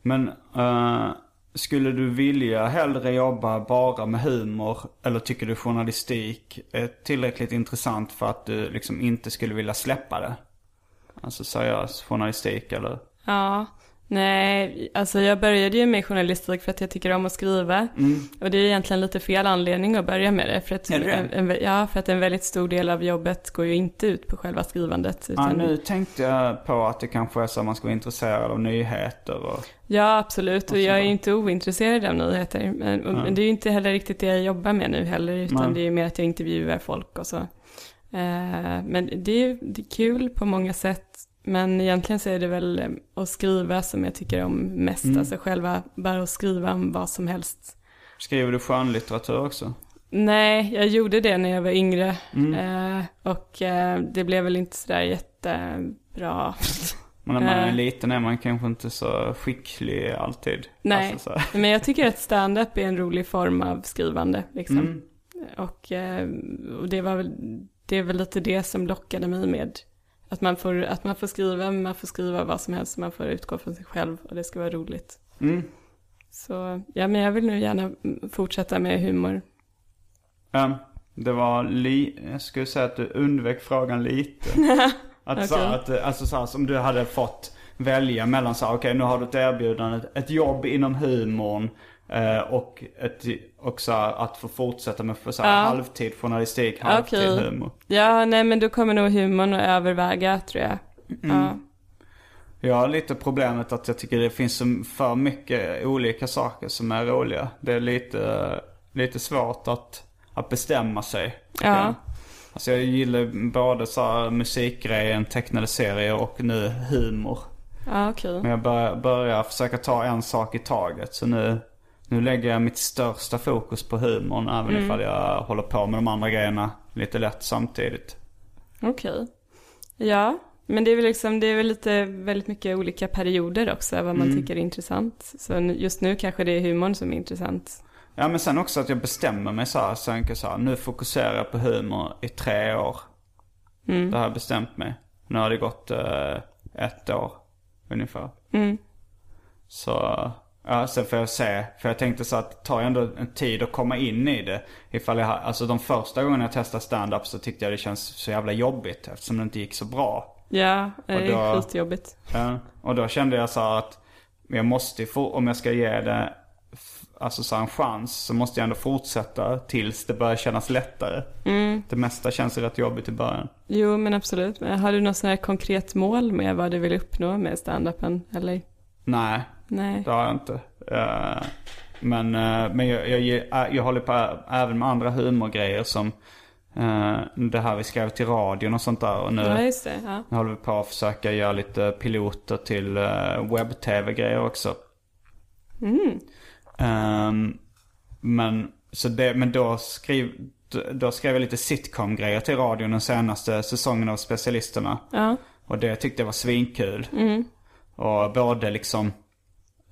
Men eh, skulle du vilja hellre jobba bara med humor eller tycker du journalistik är tillräckligt intressant för att du liksom inte skulle vilja släppa det? Alltså seriös journalistik eller? Ja, Nej, alltså jag började ju med journalistik för att jag tycker om att skriva. Och det är egentligen lite fel anledning att börja med det. För att, Mm. Är det en, en, ja, för att en väldigt stor del av jobbet går ju inte ut på själva skrivandet. Ja, Utan, nu tänkte jag på att det kanske är så att man ska vara intresserad av nyheter och... Ja, absolut. Och jag är inte ointresserad av nyheter. Men, och, men det är ju inte heller riktigt det jag jobbar med nu heller. Utan Nej. det är ju mer att jag intervjuar folk och så. Eh, men det är, ju- det är kul på många sätt. Men egentligen så är det väl eh, att skriva som jag tycker om mest. Mm. Alltså själva, bara att skriva om vad som helst. Skriver du skönlitteratur också? Nej, jag gjorde det när jag var yngre. Mm. Eh, och eh, det blev väl inte sådär jättebra. Men när man är Eh. liten är man kanske inte så skicklig alltid. Nej, Alltså, men jag tycker att stand-up är en rolig form av skrivande. Liksom. Mm. Och, eh, och det var väl, det är väl lite det som lockade mig med att man får, att man får skriva, man får skriva vad som helst, man får utgå från sig själv och det ska vara roligt. Mm. Så ja, men jag vill nu gärna fortsätta med humor. Ja, det var li... Jag skulle säga att du undvek frågan lite. Att, så, Okej. att, alltså så här, som du hade fått välja mellan så här, okej nu har du ett erbjudande, ett jobb inom humorn och, ett, och så här, att få fortsätta med för, så här, Ja. halvtid journalistik, halvtid Okej. humor. Ja, nej men då kommer nog humorn att överväga tror jag. Ja. Jag har lite problemet att jag tycker det finns för mycket olika saker som är roliga. Det är lite, lite svårt att, att bestämma sig. Ja. Alltså jag gillar både så här musikgrejen, tecknade serier och nu humor. Ja, okej. Men jag börjar, börjar försöka ta en sak i taget. Så nu, nu lägger jag mitt största fokus på humorn. Även ifall jag håller på med de andra grejerna lite lätt samtidigt. Okej. Ja, men det är väl liksom, det är väl lite, väldigt mycket olika perioder också, vad man tycker är intressant. Så just nu kanske det är humorn som är intressant. Ja men sen också att jag bestämmer mig så här. Tänker så här, nu fokuserar jag på humor i tre år. Det har jag bestämt mig. Nu har det gått eh, ett år ungefär. Så, ja sen får jag se. För jag tänkte så att det tar ändå en tid att komma in i det. Ifall jag alltså de första gångerna jag testade stand-up så tyckte jag det känns så jävla jobbigt. Eftersom det inte gick så bra. Ja, det är skitjobbigt. Ja, och då kände jag så att jag måste få, om jag ska ge det alltså så en chans så måste jag ändå fortsätta tills det börjar kännas lättare. Det mesta känns rätt jobbigt i början. Jo, men absolut. Men har du något sånt här konkret mål med vad du vill uppnå med stand-upen? Eller? Nej, Nej. det har jag inte. Eh, men eh, men jag, jag, jag, jag håller på även med andra humorgrejer som eh, det här vi skrev till radion och sånt där. Och nu, Ja, det. Ja. nu håller vi på att försöka göra lite piloter till webb-tv-grejer också. Ehm, men, så det, men då, skriv, då skrev jag lite sitcom-grejer till radion den senaste säsongen av Specialisterna. Ja. Och det tyckte jag var svinkul. Och både liksom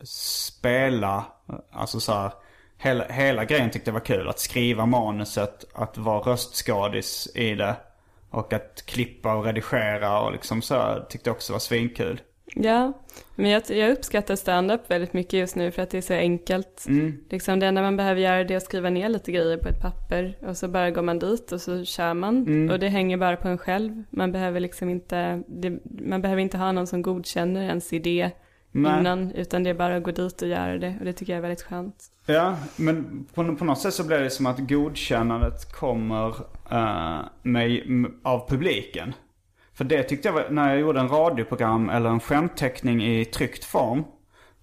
spela, alltså så här, hela, hela grejen tyckte jag var kul. Att skriva manuset, att vara röstskådis i det. Och att klippa och redigera och liksom så här, tyckte jag också var svinkul. Ja, men jag, jag uppskattar stand-up väldigt mycket just nu för att det är så enkelt. Liksom det enda man behöver göra det är att skriva ner lite grejer på ett papper och så bara går man dit och så kör man. Och det hänger bara på en själv. Man behöver liksom inte, det, man behöver inte ha någon som godkänner ens idé Nej. innan, utan det är bara att gå dit och göra det. Och det tycker jag är väldigt skönt. Ja, men på, på något sätt så blir det som att godkännandet kommer eh, med, av publiken. För det tyckte jag var, när jag gjorde en radioprogram eller en skämtteckning i tryckt form.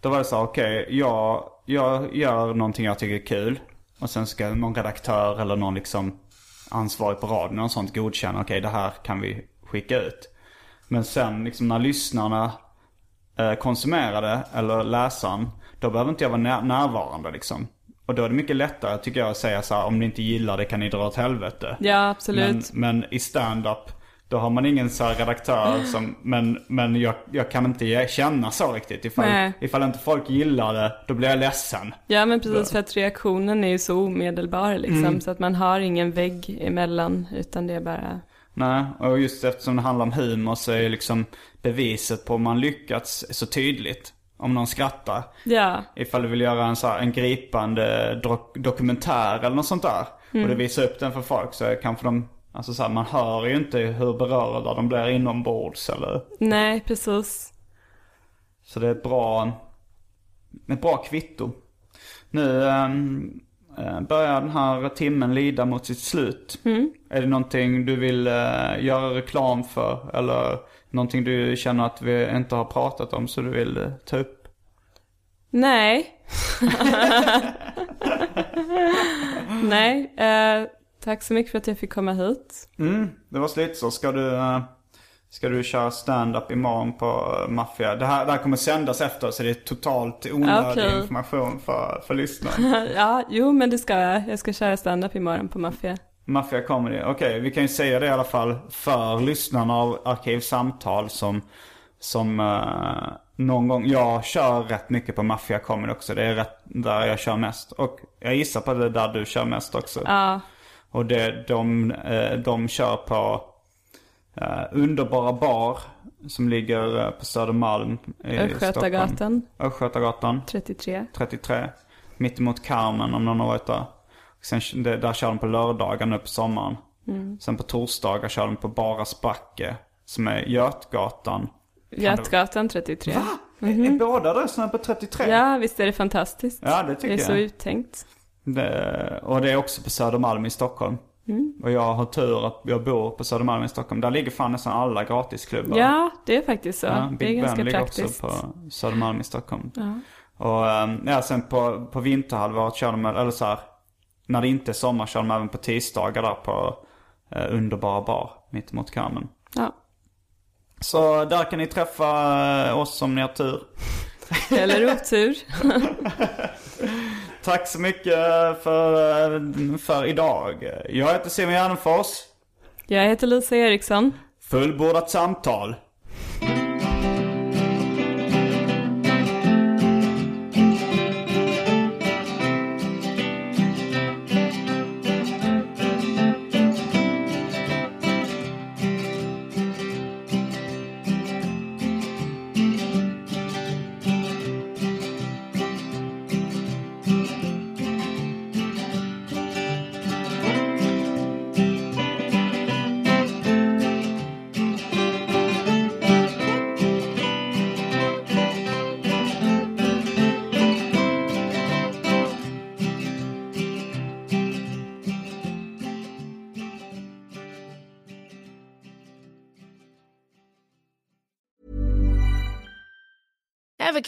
Då var det så okej, jag, jag gör någonting jag tycker är kul. Och sen ska någon redaktör eller någon liksom ansvarig på radion och sånt godkänna, okej det här kan vi skicka ut. Men sen liksom när lyssnarna eh, konsumerade eller läsaren, då behöver inte jag vara när- närvarande liksom. Och då är det mycket lättare tycker jag att säga så här, om ni inte gillar det kan ni dra åt helvete. Ja, absolut. Men, men i stand-up, då har man ingen så redaktör som, men, men jag, jag kan inte känna så riktigt. Ifall, Nej. ifall inte folk gillar det, då blir jag ledsen. Ja men precis för att reaktionen är ju så omedelbar liksom. Så att man har ingen vägg emellan utan det är bara Nej, och just eftersom det handlar om humor så är ju liksom beviset på om man lyckats så tydligt. Om någon skrattar. Ja, Ifall du vill göra en, så här, en gripande dok- dokumentär eller något sånt där. Och du visar upp den för folk så kanske de, alltså så här, man hör ju inte hur berörda de blir inombords eller. nej precis. Så det är ett bra, ett bra kvitto. Nu eh, börjar den här timmen lida mot sitt slut. Är det någonting du vill eh, göra reklam för? Eller någonting du känner att vi inte har pratat om så du vill eh, ta upp? Nej. Nej, eh, tack så mycket för att jag fick komma hit. Mm, det var lite så. Ska du, eh, ska du köra stand-up imorgon på uh, Maffia? Det här, det här kommer sändas efter så det är totalt onödig Okej. information för, för lyssnaren. ja, jo men det ska jag. Jag ska köra stand-up imorgon på Maffia. Maffia Comedy. Okej, vi kan ju säga det i alla fall för lyssnarna av Arkivsamtal som, som eh, någon gång, jag kör rätt mycket på Maffia Comedy också. Det är rätt där jag kör mest. Och jag gissar på det är där du kör mest också. Ja, Och det, de, eh, de kör på eh, Underbara Bar som ligger på Södermalm i Stockholm. Östgötagatan Östgötagatan 33. 33. Mittemot Carmen om någon har varit där. Sen, det, där kör de på lördagar nu på sommaren. Mm. Sen på torsdagar kör de på Baras backe som är Götgatan. Götgatan 33. Va? Är båda adresserna på 33? Ja, visst är det fantastiskt. Ja, det tycker Det är så jag. uttänkt. Det, och det är också på Södermalm i Stockholm. Mm. Och jag har tur att jag bor på Södermalm i Stockholm. Där ligger fan nästan alla gratisklubbar. Ja, det är faktiskt så. Ja, det är Big ganska Ben ligger praktiskt. också på Södermalm i Stockholm. Och ehm, ja, sen på, på vinterhalvåret kör de, eller så här, när det inte är sommar kör de även på tisdagar där på eh, Underbara Bar, mitt emot Carmen. Ja. Så där kan ni träffa eh, oss om ni har tur. Eller otur. Tack så mycket för, eh, för idag. Jag heter Simon Gärdenfors. Jag heter Lisa Eriksson. Fullbordat samtal.